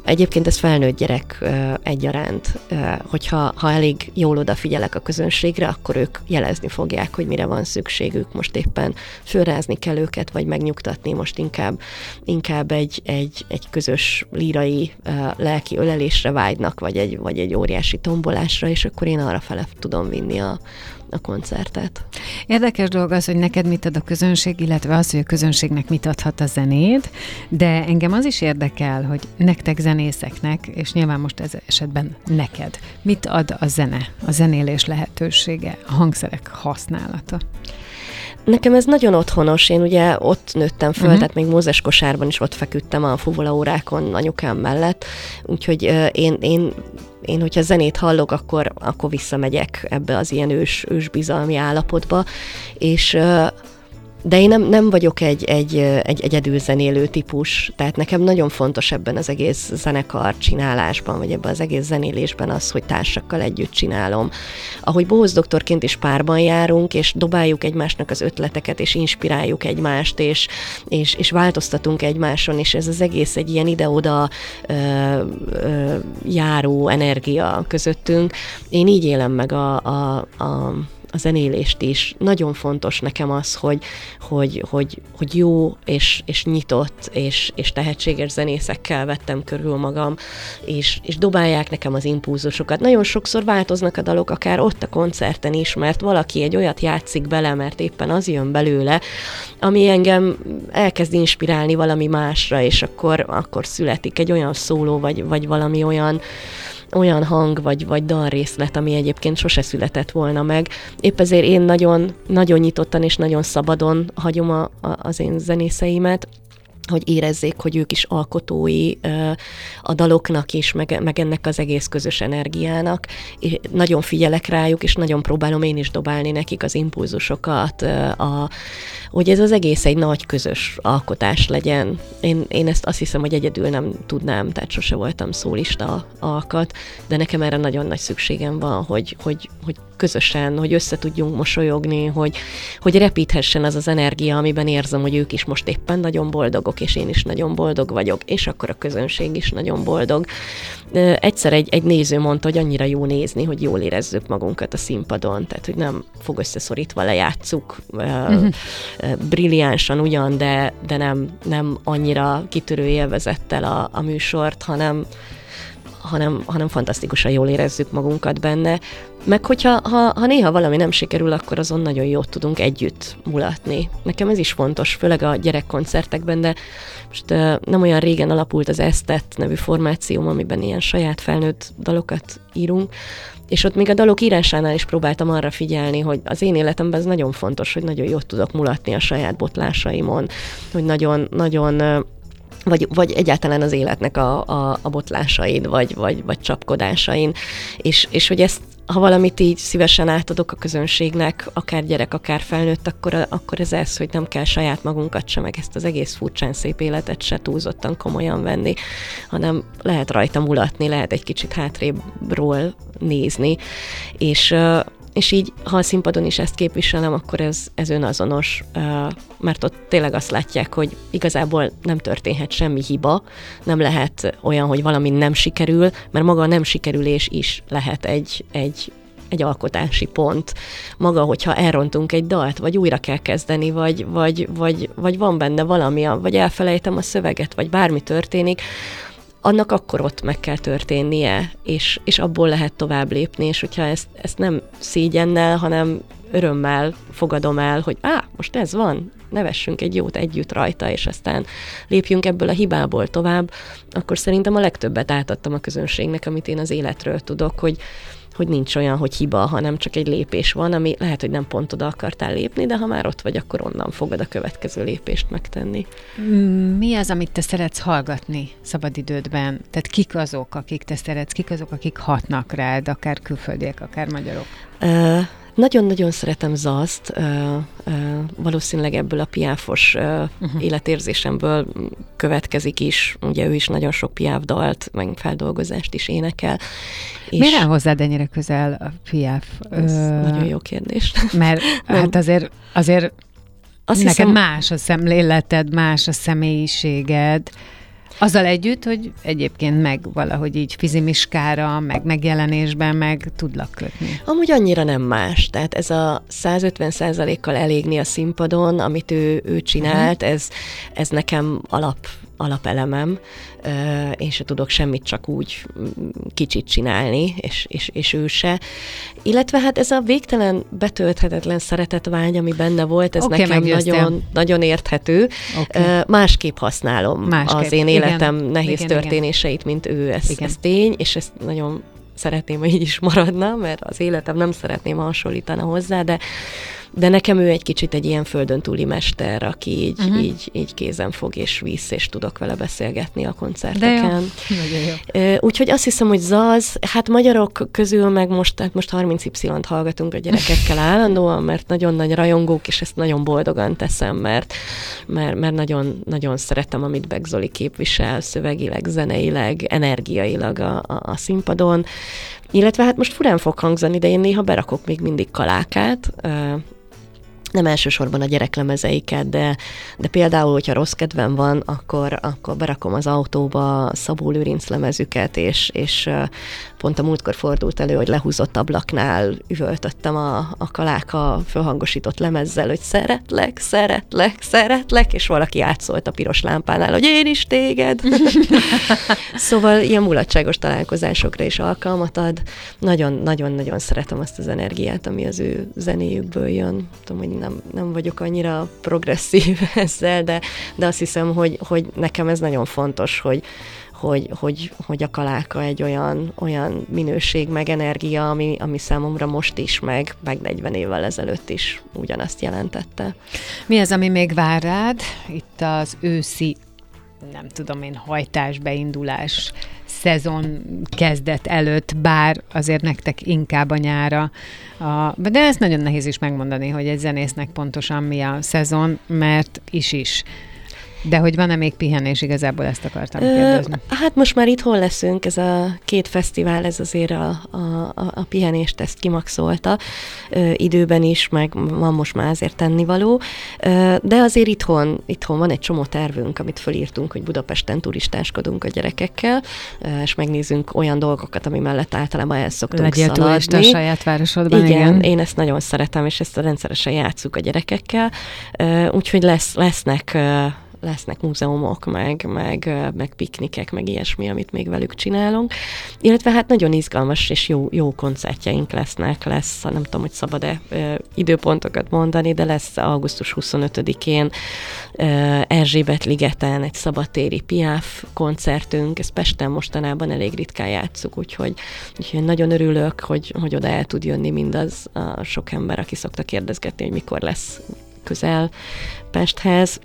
Egyébként ez felnőtt gyerek egyaránt, hogyha ha elég jól odafigyelek a közönségre, akkor ők jelezni fogják, hogy mire van szükségük. Most éppen fölrázni kell őket, vagy megnyugtatni, most inkább, inkább egy, egy, egy közös lírai lelki ölelésre vágynak, vagy egy, vagy egy óriási tombolásra, és akkor én arra fele tudom vinni a, a koncertet. Érdekes dolog az, hogy neked mit ad a közönség, illetve az, hogy a közönségnek mit adhat a zenéd, de engem az is érdekel, hogy nektek zenészeknek, és nyilván most ez esetben neked, mit ad a zene, a zenélés lehetősége, a hangszerek használata? Nekem ez nagyon otthonos, én ugye ott nőttem föl, uh-huh. tehát még Mózes kosárban is ott feküdtem a fuvola órákon anyukám mellett, úgyhogy uh, én, én én, hogyha zenét hallok, akkor, akkor visszamegyek ebbe az ilyen ős, ősbizalmi állapotba, és de én nem, nem vagyok egy, egy, egy egyedül zenélő típus, tehát nekem nagyon fontos ebben az egész zenekar csinálásban, vagy ebben az egész zenélésben az, hogy társakkal együtt csinálom. Ahogy Bohoz doktorként is párban járunk, és dobáljuk egymásnak az ötleteket, és inspiráljuk egymást, és, és, és változtatunk egymáson, és ez az egész egy ilyen ide-oda ö, ö, járó energia közöttünk. Én így élem meg a, a, a a zenélést is. Nagyon fontos nekem az, hogy, hogy, hogy, hogy jó és, és nyitott és, és tehetséges zenészekkel vettem körül magam, és, és dobálják nekem az impulzusokat. Nagyon sokszor változnak a dalok, akár ott a koncerten is, mert valaki egy olyat játszik bele, mert éppen az jön belőle, ami engem elkezd inspirálni valami másra, és akkor, akkor születik egy olyan szóló, vagy, vagy valami olyan, olyan hang vagy, vagy dalrészlet, ami egyébként sose született volna meg. Épp ezért én nagyon, nagyon nyitottan és nagyon szabadon hagyom a, a, az én zenészeimet, hogy érezzék, hogy ők is alkotói a daloknak is, meg, meg ennek az egész közös energiának. És nagyon figyelek rájuk, és nagyon próbálom én is dobálni nekik az impulzusokat, a, hogy ez az egész egy nagy közös alkotás legyen. Én, én ezt azt hiszem, hogy egyedül nem tudnám, tehát sose voltam szólista alkat, de nekem erre nagyon nagy szükségem van, hogy, hogy, hogy közösen, hogy össze tudjunk mosolyogni, hogy, hogy repíthessen az az energia, amiben érzem, hogy ők is most éppen nagyon boldogok, és én is nagyon boldog vagyok, és akkor a közönség is nagyon boldog. Egyszer egy, egy néző mondta, hogy annyira jó nézni, hogy jól érezzük magunkat a színpadon, tehát hogy nem fog összeszorítva lejátszuk uh-huh. brilliánsan ugyan, de, de nem, nem annyira kitörő élvezettel a, a műsort, hanem hanem, hanem fantasztikusan jól érezzük magunkat benne. Meg hogyha ha, ha néha valami nem sikerül, akkor azon nagyon jót tudunk együtt mulatni. Nekem ez is fontos, főleg a gyerekkoncertekben, de most nem olyan régen alapult az Esztet nevű formációm, amiben ilyen saját felnőtt dalokat írunk, és ott még a dalok írásánál is próbáltam arra figyelni, hogy az én életemben ez nagyon fontos, hogy nagyon jót tudok mulatni a saját botlásaimon, hogy nagyon, nagyon vagy, vagy egyáltalán az életnek a, a, a botlásaid, vagy, vagy, vagy csapkodásain, és, és hogy ezt ha valamit így szívesen átadok a közönségnek, akár gyerek, akár felnőtt, akkor, akkor ez ez, hogy nem kell saját magunkat sem, meg ezt az egész furcsán szép életet se túlzottan komolyan venni, hanem lehet rajta mulatni, lehet egy kicsit hátrébről nézni, és és így, ha a színpadon is ezt képviselem, akkor ez, ez önazonos, mert ott tényleg azt látják, hogy igazából nem történhet semmi hiba, nem lehet olyan, hogy valami nem sikerül, mert maga a nem sikerülés is lehet egy, egy, egy alkotási pont. Maga, hogyha elrontunk egy dalt, vagy újra kell kezdeni, vagy, vagy, vagy, vagy van benne valami, vagy elfelejtem a szöveget, vagy bármi történik, annak akkor ott meg kell történnie, és, és abból lehet tovább lépni, és hogyha ezt, ezt nem szígyennel, hanem örömmel fogadom el, hogy á, most ez van, nevessünk egy jót együtt rajta, és aztán lépjünk ebből a hibából tovább, akkor szerintem a legtöbbet átadtam a közönségnek, amit én az életről tudok, hogy, hogy nincs olyan, hogy hiba, hanem csak egy lépés van, ami lehet, hogy nem pont oda akartál lépni, de ha már ott vagy, akkor onnan fogod a következő lépést megtenni. Mi az, amit te szeretsz hallgatni szabadidődben? Tehát kik azok, akik te szeretsz, kik azok, akik hatnak rád, akár külföldiek, akár magyarok? Uh, nagyon-nagyon szeretem Zazt, valószínűleg ebből a piáfos uh-huh. életérzésemből következik is, ugye ő is nagyon sok piáv dalt, meg feldolgozást is énekel. És Miért áll hozzád ennyire közel a piáf? Ez Ö... nagyon jó kérdés. Mert hát azért, azért azt neked hiszem... más a szemléleted, más a személyiséged, azzal együtt, hogy egyébként meg valahogy így fizimiskára, meg megjelenésben meg tudlak kötni. Amúgy annyira nem más. Tehát ez a 150% kal elégni a színpadon, amit ő, ő csinált, uh-huh. ez, ez nekem alap alapelemem, én se tudok semmit csak úgy kicsit csinálni, és, és, és ő se. Illetve hát ez a végtelen betölthetetlen szeretetvágy, ami benne volt, ez okay, nekem nagyon, nagyon érthető. Okay. Másképp használom Másképp. az én életem igen, nehéz igen, történéseit, igen. mint ő, ez, ez tény, és ezt nagyon szeretném, hogy így is maradna, mert az életem nem szeretném hasonlítani hozzá, de de nekem ő egy kicsit egy ilyen földön túli mester, aki így, uh-huh. így, így kézen fog és visz, és tudok vele beszélgetni a koncerteken. Úgyhogy azt hiszem, hogy Zaz, hát magyarok közül meg most, hát most 30 Y-t hallgatunk a gyerekekkel állandóan, mert nagyon nagy rajongók, és ezt nagyon boldogan teszem, mert, mert, mert nagyon, nagyon szeretem, amit Begzoli képvisel szövegileg, zeneileg, energiailag a, a, a színpadon. Illetve hát most furán fog hangzani, de én néha berakok még mindig kalákát, nem elsősorban a gyereklemezeiket, de, de például, hogyha rossz kedvem van, akkor, akkor berakom az autóba Szabó Lőrinc lemezüket, és, és pont a múltkor fordult elő, hogy lehúzott ablaknál üvöltöttem a, a kaláka fölhangosított lemezzel, hogy szeretlek, szeretlek, szeretlek, és valaki átszólt a piros lámpánál, hogy én is téged. szóval ilyen mulatságos találkozásokra is alkalmat ad. Nagyon-nagyon-nagyon szeretem azt az energiát, ami az ő zenéjükből jön. Tudom, hogy nem, nem vagyok annyira progresszív ezzel, de, de azt hiszem, hogy, hogy nekem ez nagyon fontos, hogy, hogy, hogy, hogy a kaláka egy olyan, olyan minőség, meg energia, ami, ami számomra most is, meg, meg 40 évvel ezelőtt is ugyanazt jelentette. Mi az, ami még vár rád? Itt az őszi nem tudom én, hajtás, beindulás szezon kezdet előtt, bár azért nektek inkább a nyára. A, de ez nagyon nehéz is megmondani, hogy egy zenésznek pontosan mi a szezon, mert is is. De hogy van-e még pihenés, igazából ezt akartam kérdezni. Ö, hát most már itthon leszünk, ez a két fesztivál, ez azért a, a, a pihenést ezt kimaxolta ö, időben is, meg van most már azért tennivaló, ö, de azért itthon, itthon van egy csomó tervünk, amit fölírtunk, hogy Budapesten turistáskodunk a gyerekekkel, ö, és megnézzünk olyan dolgokat, ami mellett általában el szoktunk Legyél szaladni. a saját városodban, igen, igen. én ezt nagyon szeretem, és ezt rendszeresen játszuk a gyerekekkel, ö, úgyhogy lesz, lesznek lesznek múzeumok, meg, meg, meg piknikek, meg ilyesmi, amit még velük csinálunk. Illetve hát nagyon izgalmas és jó, jó koncertjeink lesznek, lesz, nem tudom, hogy szabad-e időpontokat mondani, de lesz augusztus 25-én Erzsébet ligeten egy szabadtéri Piaf koncertünk, ezt Pesten mostanában elég ritkán játszuk, úgyhogy, úgyhogy nagyon örülök, hogy, hogy oda el tud jönni mindaz a sok ember, aki szokta kérdezgetni, hogy mikor lesz közel Pesthez.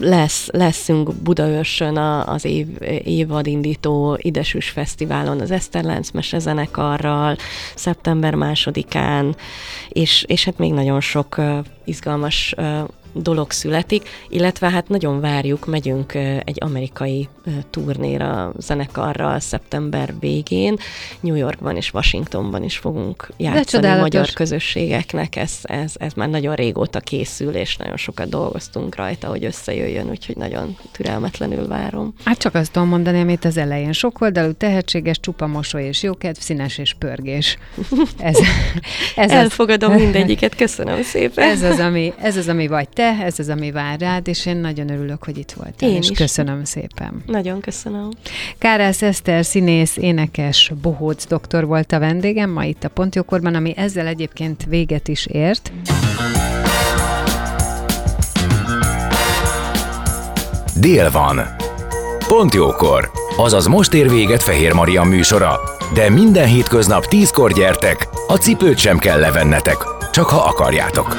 Lesz, leszünk Budaörsön az év, évadindító Idesűs Fesztiválon az Eszterlánc mesezenekarral, szeptember másodikán, és, és hát még nagyon sok izgalmas dolog születik, illetve hát nagyon várjuk, megyünk egy amerikai turnéra zenekarral szeptember végén, New Yorkban és Washingtonban is fogunk játszani magyar közösségeknek, ez, ez, ez már nagyon régóta készül, és nagyon sokat dolgoztunk rajta, hogy összejöjjön, úgyhogy nagyon türelmetlenül várom. Hát csak azt tudom mondani, amit az elején sokoldalú, tehetséges, csupa mosoly és jókedv, színes és pörgés. Ez, ez Elfogadom az... mindegyiket, köszönöm szépen. Ez az, ami, ez az, ami vagy te, te, ez az, ami vár rád, és én nagyon örülök, hogy itt voltál, én és is. köszönöm szépen. Nagyon köszönöm. Kárász Eszter, színész, énekes, bohóc doktor volt a vendégem ma itt a Pontjókorban, ami ezzel egyébként véget is ért. Dél van. Pont jókor. Azaz most ér véget Fehér Maria műsora. De minden hétköznap tízkor gyertek, a cipőt sem kell levennetek, csak ha akarjátok.